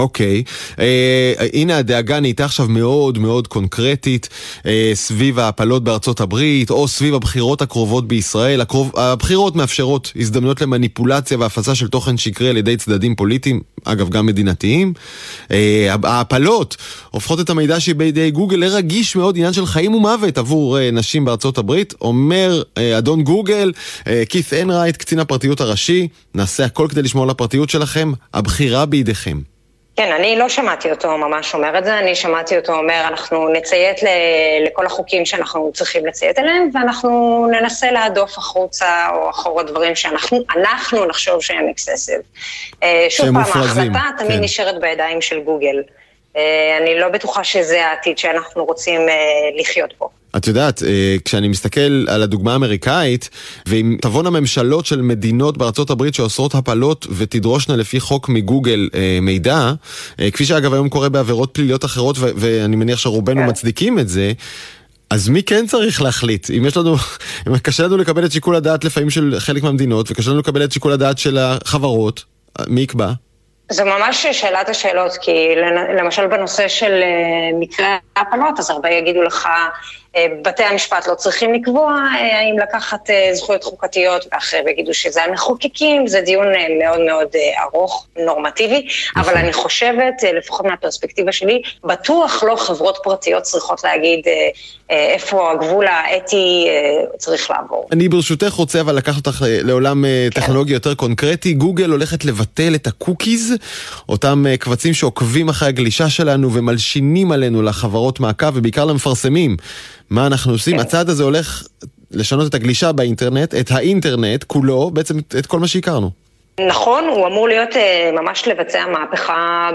אוקיי. אה, הנה הדאגה נהייתה עכשיו מאוד מאוד קונקרטית אה, סביב ההפלות בארצות הברית, או סביב הבחירות הקרובות בישראל. הקרוב, הבחירות מאפשרות הזדמנויות למניפולציה והפצה של תוכן שקרי על ידי צדדים פוליטיים, אגב גם מדינתיים. אה, ההפלות הופכות את המידע שבידי גוגל לרגיש מאוד, עניין של חיים ומוות עבור אה, נשים בארצות הברית. אומר אה, אדון גוגל, קית' אנרייט, קצין הפרטיות הראשי, נעשה הכל כדי לשמור על הפרטיות שלכם, הבחירה בידיכם. כן, אני לא שמעתי אותו ממש אומר את זה, אני שמעתי אותו אומר, אנחנו נציית ל- לכל החוקים שאנחנו צריכים לציית אליהם, ואנחנו ננסה להדוף החוצה או אחורה דברים שאנחנו אנחנו נחשוב שהם excessive. אה, שוב פעם, מופרזים, ההחלטה תמיד כן. נשארת בידיים של גוגל. אה, אני לא בטוחה שזה העתיד שאנחנו רוצים אה, לחיות בו. את יודעת, אה, כשאני מסתכל על הדוגמה האמריקאית, ואם תבואנה ממשלות של מדינות בארצות הברית שאוסרות הפלות ותדרושנה לפי חוק מגוגל מידע, כפי שאגב היום קורה בעבירות פליליות אחרות, ו- ואני מניח שרובנו כן. מצדיקים את זה, אז מי כן צריך להחליט? אם יש לנו, אם קשה לנו לקבל את שיקול הדעת לפעמים של חלק מהמדינות, וקשה לנו לקבל את שיקול הדעת של החברות, מי יקבע? זו ממש שאלת השאלות, כי למשל בנושא של אה, ההפלות, אז הרבה יגידו לך, אה, בתי המשפט לא צריכים לקבוע אה, האם לקחת אה, זכויות חוקתיות, ואחרים יגידו שזה המחוקקים, זה דיון מאוד מאוד ארוך, נורמטיבי, אבל אני חושבת, לפחות מהפרספקטיבה שלי, בטוח לא חברות פרטיות צריכות להגיד איפה הגבול האתי צריך לעבור. אני ברשותך רוצה אבל לקחת אותך לעולם אה, טכנולוגי יותר קונקרטי. גוגל הולכת לבטל את הקוקיז, אותם קבצים שעוקבים אחרי הגלישה שלנו ומלשינים עלינו לחברות מעקב ובעיקר למפרסמים. מה אנחנו עושים? כן. הצעד הזה הולך לשנות את הגלישה באינטרנט, את האינטרנט כולו, בעצם את כל מה שהכרנו. נכון, הוא אמור להיות אה, ממש לבצע מהפכה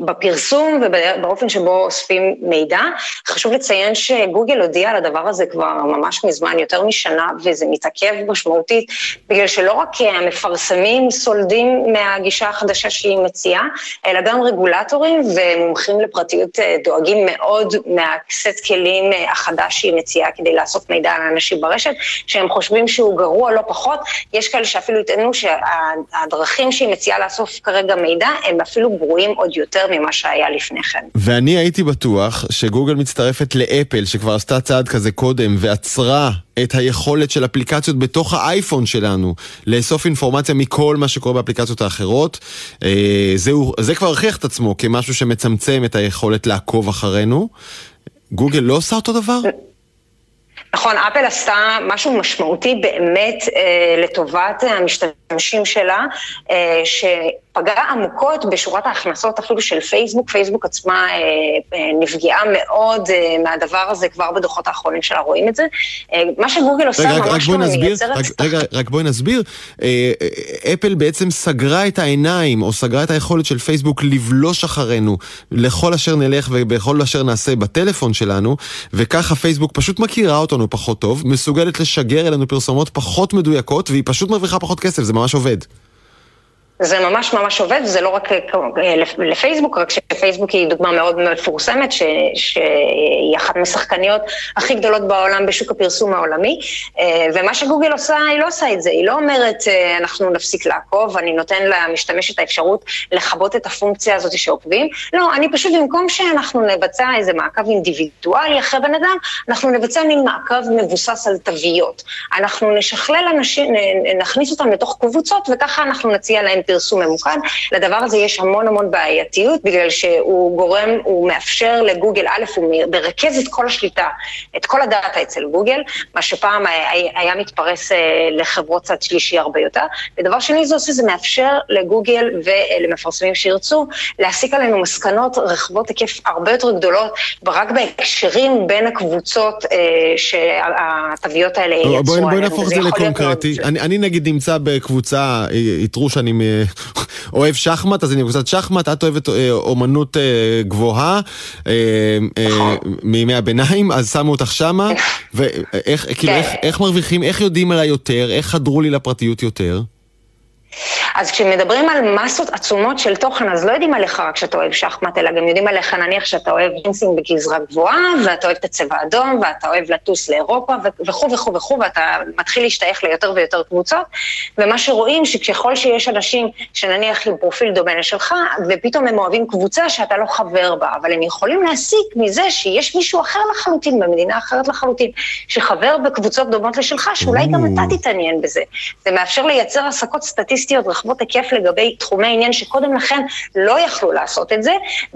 בפרסום ובאופן שבו אוספים מידע. חשוב לציין שגוגל הודיע על הדבר הזה כבר ממש מזמן, יותר משנה, וזה מתעכב משמעותית, בגלל שלא רק המפרסמים סולדים מהגישה החדשה שהיא מציעה, אלא גם רגולטורים ומומחים לפרטיות אה, דואגים מאוד מהסט כלים אה, החדש שהיא מציעה כדי לאסוף מידע על אנשים ברשת, שהם חושבים שהוא גרוע לא פחות. יש כאלה שאפילו יטענו שה... הדרכים שהיא מציעה לאסוף כרגע מידע הם אפילו גרועים עוד יותר ממה שהיה לפני כן. ואני הייתי בטוח שגוגל מצטרפת לאפל, שכבר עשתה צעד כזה קודם, ועצרה את היכולת של אפליקציות בתוך האייפון שלנו לאסוף אינפורמציה מכל מה שקורה באפליקציות האחרות. אה, זהו, זה כבר הוכיח את עצמו כמשהו שמצמצם את היכולת לעקוב אחרינו. גוגל לא עושה אותו דבר? נכון, אפל עשתה משהו משמעותי באמת אה, לטובת המשתמשים שלה, אה, ש... פגעה עמוקות בשורת ההכנסות אפילו של פייסבוק. פייסבוק עצמה אה, אה, נפגעה מאוד מהדבר הזה, כבר בדוחות האחרונים שלה רואים את זה. מה שגוגל עושה רגע, ממש לא מייצרת... רק, רגע, רק בואי נסביר. אפל בעצם סגרה את העיניים, או סגרה את היכולת של פייסבוק לבלוש אחרינו לכל אשר נלך ובכל אשר נעשה בטלפון שלנו, וככה פייסבוק פשוט מכירה אותנו פחות טוב, מסוגלת לשגר אלינו פרסומות פחות מדויקות, והיא פשוט מרוויחה פחות כסף, זה ממש עובד. זה ממש ממש עובד, זה לא רק אה, לפייסבוק, רק שפייסבוק היא דוגמה מאוד מפורסמת, ש, שהיא אחת משחקניות הכי גדולות בעולם בשוק הפרסום העולמי, אה, ומה שגוגל עושה, היא לא עושה את זה, היא לא אומרת אה, אנחנו נפסיק לעקוב, אני נותן למשתמש את האפשרות לכבות את הפונקציה הזאת שעוקבים, לא, אני פשוט במקום שאנחנו נבצע איזה מעקב אינדיבידואלי אחרי בן אדם, אנחנו נבצע מין מעקב מבוסס על תוויות. אנחנו נשכלל אנשים, נכניס אותם לתוך קבוצות, וככה אנחנו נציע להם פרסום ממוקד. לדבר הזה יש המון המון בעייתיות, בגלל שהוא גורם, הוא מאפשר לגוגל, א', הוא מרכז את כל השליטה, את כל הדאטה אצל גוגל, מה שפעם היה מתפרס אה, לחברות צד שלישי הרבה יותר. ודבר שני זה עושה, זה מאפשר לגוגל ולמפרסמים שירצו להסיק עלינו מסקנות רחבות היקף הרבה יותר גדולות, רק בהקשרים בין הקבוצות אה, שהתוויות האלה יצרו. בואי נהפוך את זה לקונקרטי. אני, אני נגיד נמצא בקבוצה, יתרו אה, שאני אוהב שחמט, אז אני בקבוצת שחמט, את אוהבת אה, אומנות אה, גבוהה אה, נכון. מימי הביניים, אז שמו אותך שמה, ואיך כאילו, כן. מרוויחים, איך יודעים עליי יותר, איך חדרו לי לפרטיות יותר? אז כשמדברים על מסות עצומות של תוכן, אז לא יודעים עליך רק שאתה אוהב שחמט, אלא גם יודעים עליך נניח שאתה אוהב ג'ינסים בגזרה גבוהה, ואתה אוהב את הצבע האדום, ואתה אוהב לטוס לאירופה, וכו' וכו' וכו', ואתה מתחיל להשתייך ליותר ויותר קבוצות, ומה שרואים שככל שיש אנשים שנניח עם פרופיל דומה לשלך, ופתאום הם אוהבים קבוצה שאתה לא חבר בה, אבל הם יכולים להסיק מזה שיש מישהו אחר לחלוטין, במדינה אחרת לחלוטין, שחבר בקבוצות דומות לשלך, שאולי גם אתה תתעניין בזה. זה מאפשר לייצר הסקות סטטיסטיות רחבות היקף לגבי תחומי עניין שקודם לכן לא יכלו לעשות את זה,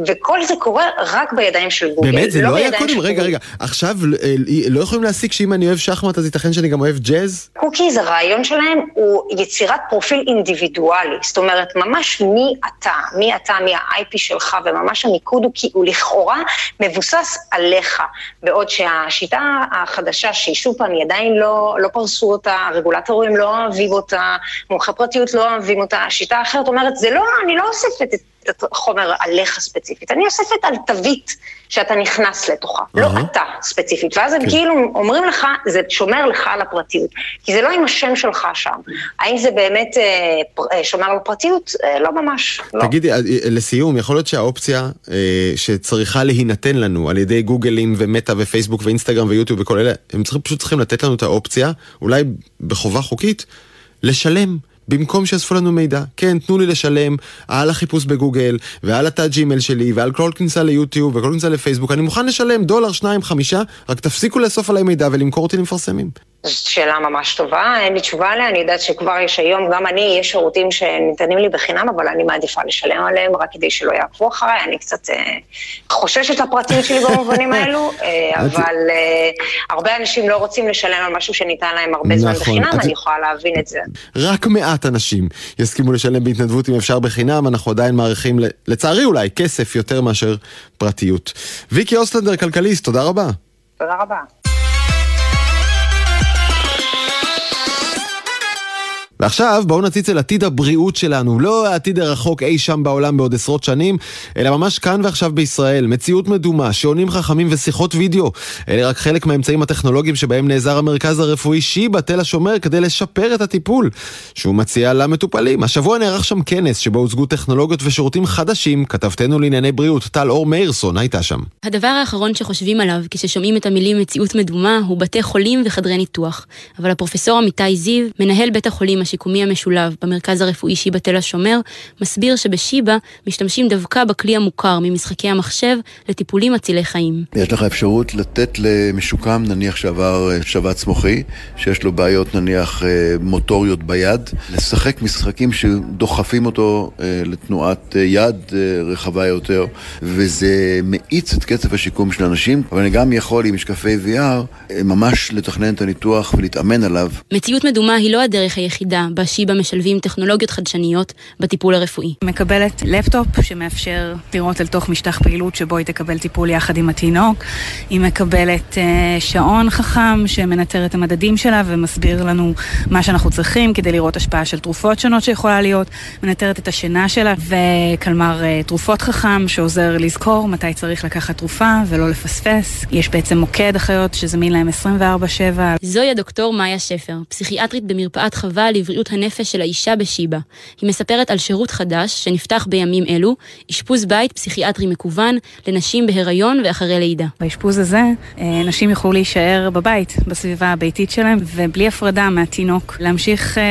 וכל זה קורה רק בידיים של גוגל. באמת? זה לא, לא היה קודם? רגע, רגע, עכשיו אה, לא יכולים להסיק שאם אני אוהב שחמט אז ייתכן שאני גם אוהב ג'אז? קוקיז, הרעיון שלהם הוא יצירת פרופיל אינדיבידואלי, זאת אומרת, ממש מי אתה, מי אתה, מי ה-IP שלך, וממש המיקוד הוא, הוא לכאורה מבוסס עליך, בעוד שהשיטה החדשה, שהיא שוב פעם, היא עדיין לא, לא פרסו אותה, הרגולטורים לא אוהבים אותה, מומחי פרטיות לא אוהבים אותה, השיטה האחרת אומרת, זה לא, אני לא אוספת את החומר עליך ספציפית, אני אוספת על תווית שאתה נכנס לתוכה. לא אתה ספציפית. ואז הם כן. כאילו אומרים לך, זה שומר לך על הפרטיות, כי זה לא עם השם שלך שם. האם זה באמת אה, אה שומר על הפרטיות? אה, לא ממש. לא. תגידי. לסיום, יכול להיות שהאופציה שצריכה להינתן לנו על ידי גוגלים ומטא ופייסבוק ואינסטגרם ויוטיוב וכל אלה, הם פשוט צריכים לתת לנו את האופציה, אולי בחובה חוקית, לשלם. במקום שיאספו לנו מידע. כן, תנו לי לשלם על החיפוש בגוגל, ועל התא ג'ימל שלי, ועל כל כניסה ליוטיוב, וכל כניסה לפייסבוק. אני מוכן לשלם דולר, שניים, חמישה, רק תפסיקו לאסוף עליי מידע ולמכור אותי למפרסמים. זאת שאלה ממש טובה, אין לי תשובה עליה, אני יודעת שכבר יש היום, גם אני, יש שירותים שניתנים לי בחינם, אבל אני מעדיפה לשלם עליהם רק כדי שלא יעקבו אחריי, אני קצת אה, חוששת לפרטיות שלי במובנים האלו, אה, אבל אה, הרבה אנשים לא רוצים לשלם על משהו שניתן להם הרבה זמן נכון, בחינם, אני יכולה להבין את זה. רק מעט אנשים יסכימו לשלם בהתנדבות אם אפשר בחינם, אנחנו עדיין מעריכים, לצערי אולי, כסף יותר מאשר פרטיות. ויקי אוסטנדר, כלכליסט, תודה רבה. תודה רבה. ועכשיו בואו נציץ אל עתיד הבריאות שלנו, לא העתיד הרחוק אי שם בעולם בעוד עשרות שנים, אלא ממש כאן ועכשיו בישראל. מציאות מדומה, שעונים חכמים ושיחות וידאו. אלה רק חלק מהאמצעים הטכנולוגיים שבהם נעזר המרכז הרפואי שיבא תל השומר כדי לשפר את הטיפול שהוא מציע למטופלים. השבוע נערך שם כנס שבו הוצגו טכנולוגיות ושירותים חדשים. כתבתנו לענייני בריאות, טל אור מאירסון, הייתה שם. הדבר האחרון שחושבים עליו כששומעים את המילים מציאות מדומה הוא בתי חולים וחדרי ניתוח. אבל הפרופסור עמיתי זיו, מנהל בית החולים השיקומי המשולב במרכז הרפואי שיבא תל השומר, מסביר שבשיבא משתמשים דווקא בכלי המוכר ממשחקי המחשב לטיפולים מצילי חיים. יש לך אפשרות לתת למשוקם, נניח שעבר אה, שבץ מוחי, שיש לו בעיות נניח אה, מוטוריות ביד, לשחק משחקים שדוחפים אותו אה, לתנועת יד רחבה יותר, וזה מאיץ את קצב השיקום של אנשים, אבל אני גם יכול עם משקפי VR ממש לתכנן את הניתוח ולהתאמן עליו. מציאות מדומה היא לא הדרך היחידה בה שיבא משלבים טכנולוגיות חדשניות בטיפול הרפואי. מקבלת לפטופ שמאפשר לראות אל תוך משטח פעילות שבו היא תקבל טיפול יחד עם התינוק. היא מקבלת uh, שעון חכם שמנטר את המדדים שלה ומסביר לנו מה שאנחנו צריכים כדי לראות השפעה של תרופות שונות שיכולה להיות. מנטרת את השינה שלה וקלמר uh, תרופות חכם שעוזר לזכור מתי צריך לקחת תרופה ולא לפספס. יש בעצם מוקד אחיות שזמין להם 24/7. זוהי הדוקטור מאיה שפר, פסיכיאטרית במרפאת חווה לבריאות הנפש של האישה בשיבא. היא מספרת על שירות חדש שנפתח בימים אלו, אשפוז בית פסיכיאטרי מקוון לנשים בהיריון ואחרי לידה. באשפוז הזה אה, נשים יוכלו להישאר בבית, בסביבה הביתית שלהם, ובלי הפרדה מהתינוק, להמשיך אה,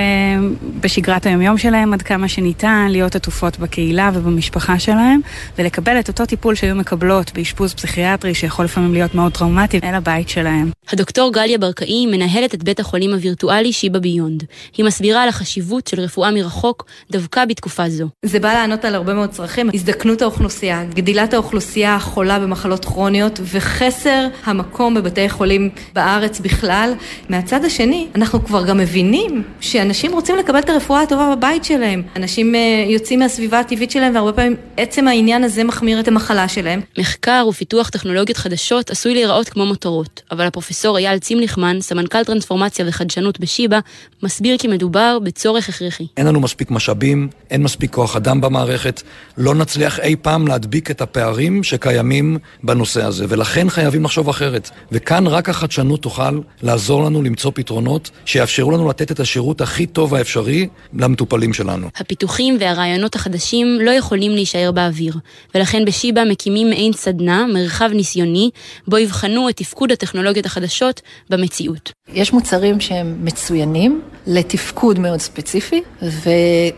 בשגרת היומיום שלהם עד כמה שניתן, להיות עטופות בקהילה ובמשפחה שלהם, ולקבל את אותו טיפול שהיו מקבלות באשפוז פסיכיאטרי, שיכול לפעמים להיות מאוד טראומטי, אל הבית שלהם. הדוקטור גליה ברקאי מנהלת את בית החולים הווירטואלי שיבא ביונד. היא מסבירה על החשיבות של רפואה מרחוק דווקא בתקופה זו. זה בא לענות על הרבה מאוד צרכים, הזדקנות האוכלוסייה, גדילת האוכלוסייה החולה במחלות כרוניות וחסר המקום בבתי חולים בארץ בכלל. מהצד השני, אנחנו כבר גם מבינים שאנשים רוצים לקבל את הרפואה הטובה בבית שלהם. אנשים אה, יוצאים מהסביבה הטבעית שלהם והרבה פעמים עצם העניין הזה מחמיר את המחלה שלהם. מחקר ופיתוח טכנולוגיות חדשות עשוי להיראות כמו מותרות, אבל הפרופסור אייל צימליכמן, סמנכ"ל טרנספורמציה וחדשנות בשיבא, מסביר כי מדובר בצורך הכרחי. אין לנו מספיק משאבים, אין מספיק כוח אדם במערכת, לא נצליח אי פעם להדביק את הפערים שקיימים בנושא הזה, ולכן חייבים לחשוב אחרת. וכאן רק החדשנות תוכל לעזור לנו למצוא פתרונות שיאפשרו לנו לתת את השירות הכי טוב האפשרי למטופלים שלנו. הפיתוחים והרעיונות החדשים לא יכולים להישאר באוויר, ולכן בשיבא מקימים מעין סדנה, מרחב ניסיוני, בו יבחנו את תפקוד הטכנולוגיות החדשות במציאות. יש מוצרים שהם מצוינים לתפקוד מאוד ספציפי,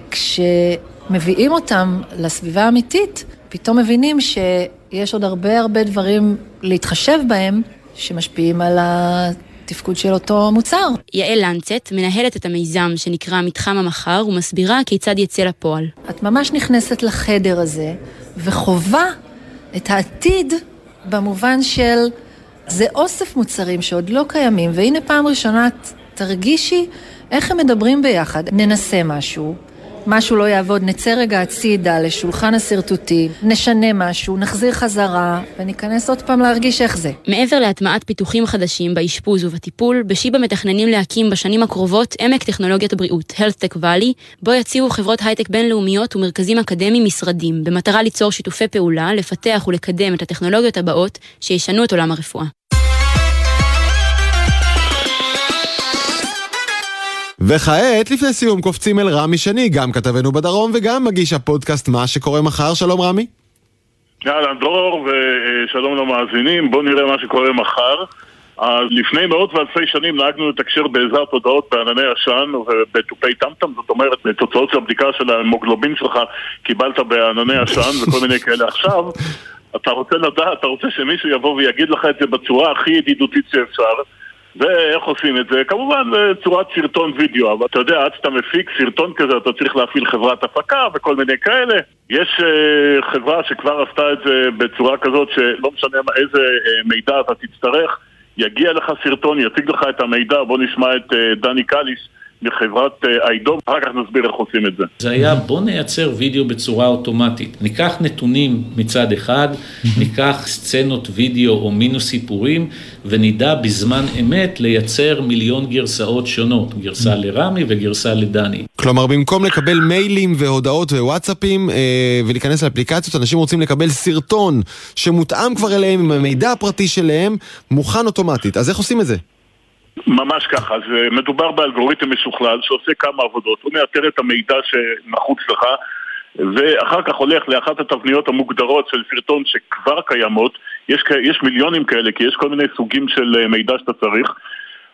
וכשמביאים אותם לסביבה האמיתית, פתאום מבינים שיש עוד הרבה הרבה דברים להתחשב בהם שמשפיעים על התפקוד של אותו מוצר. יעל לנצט מנהלת את המיזם שנקרא מתחם המחר ומסבירה כיצד יצא לפועל. את ממש נכנסת לחדר הזה וחווה את העתיד במובן של זה אוסף מוצרים שעוד לא קיימים, והנה פעם ראשונה תרגישי איך הם מדברים ביחד. ננסה משהו, משהו לא יעבוד, נצא רגע הצידה לשולחן השרטוטי, נשנה משהו, נחזיר חזרה, וניכנס עוד פעם להרגיש איך זה. מעבר להטמעת פיתוחים חדשים באשפוז ובטיפול, בשיבא מתכננים להקים בשנים הקרובות עמק טכנולוגיית הבריאות, HealthTech Valley, בו יציעו חברות הייטק בינלאומיות ומרכזים אקדמיים משרדים, במטרה ליצור שיתופי פעולה, לפתח ולקדם את הטכנולוגיות הבאות שישנו את עולם הרפואה. וכעת, לפני סיום, קופצים אל רמי שני, גם כתבנו בדרום וגם מגיש הפודקאסט מה שקורה מחר. שלום רמי. אהלן דרור ושלום למאזינים, בואו נראה מה שקורה מחר. אז לפני מאות ואלפי שנים נהגנו לתקשר בעזרת הודעות בענני עשן ובתופי טמטם, זאת אומרת, בתוצאות של הבדיקה של ההמוגלובין שלך קיבלת בענני עשן וכל מיני כאלה. עכשיו, אתה רוצה לדעת, אתה רוצה שמישהו יבוא ויגיד לך את זה בצורה הכי ידידותית שאפשר. ואיך עושים את זה? כמובן בצורת סרטון וידאו, אבל אתה יודע, עד שאתה מפיק סרטון כזה אתה צריך להפעיל חברת הפקה וכל מיני כאלה. יש uh, חברה שכבר עשתה את זה בצורה כזאת שלא משנה איזה uh, מידע אתה תצטרך, יגיע לך סרטון, יציג לך את המידע, בוא נשמע את uh, דני קליש מחברת אה, איידום, אחר כך נסביר איך עושים את זה. זה היה בוא נייצר וידאו בצורה אוטומטית. ניקח נתונים מצד אחד, ניקח סצנות וידאו או מינוס סיפורים, ונדע בזמן אמת לייצר מיליון גרסאות שונות, גרסה לרמי וגרסה לדני. כלומר, במקום לקבל מיילים והודעות ווואטסאפים אה, ולהיכנס לאפליקציות, אנשים רוצים לקבל סרטון שמותאם כבר אליהם עם המידע הפרטי שלהם, מוכן אוטומטית. אז איך עושים את זה? ממש ככה, זה מדובר באלגוריתם משוכלל שעושה כמה עבודות, הוא מאתר את המידע שנחוץ לך ואחר כך הולך לאחת התבניות המוגדרות של סרטון שכבר קיימות, יש, יש מיליונים כאלה כי יש כל מיני סוגים של אה, מידע שאתה צריך.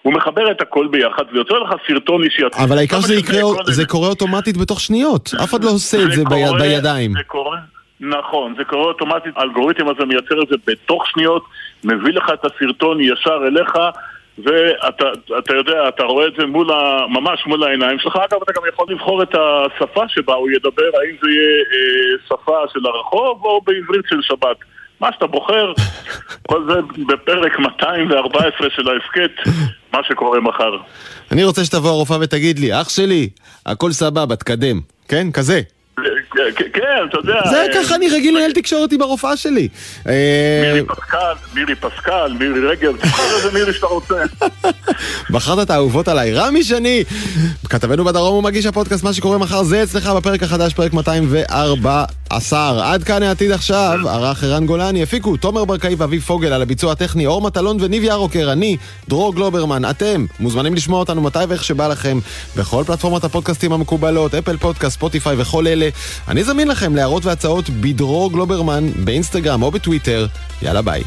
הוא מחבר את הכל ביחד ויוצר לך סרטון אישי. אבל העיקר שזה יקרה, זה קורה אוטומטית בתוך שניות, אף אחד לא עושה את זה קורה, בידיים. זה קורה, נכון, זה קורה אוטומטית, האלגוריתם הזה מייצר את זה בתוך שניות, מביא לך את הסרטון ישר אליך ואתה יודע, אתה רואה את זה מול ה, ממש מול העיניים שלך. אגב, אתה גם יכול לבחור את השפה שבה הוא ידבר, האם זה יהיה אה, שפה של הרחוב או בעברית של שבת. מה שאתה בוחר, כל זה בפרק 214 של ההסכת, מה שקורה מחר. אני רוצה שתבוא הרופאה ותגיד לי, אח שלי, הכל סבבה, תקדם. כן? כזה. כן, אתה יודע... זה אה, ככה אני רגיל לנהל תקשורת עם הרופאה שלי. אה, מירי פסקל, מירי פסקל, מירי רגב, תבחר איזה מירי שאתה רוצה. בחרת את האהובות עליי. רמי שני, כתבנו בדרום ומגיש הפודקאסט מה שקורה מחר, זה אצלך בפרק החדש, פרק 214. עד כאן העתיד עכשיו, ערך ערן גולני, הפיקו תומר ברקאי ואביב פוגל על הביצוע הטכני, אור מטלון וניב ירוקר, אני, דרור גלוברמן, אתם מוזמנים לשמוע אותנו מתי ואיך שבא לכם, בכל פלטפורמות הפודקאסטים המקובלות, אפל פודקאסט, ספוטיפיי וכל אלה. אני זמין לכם להערות והצעות בדרור גלוברמן, באינסטגרם או בטוויטר. יאללה ביי.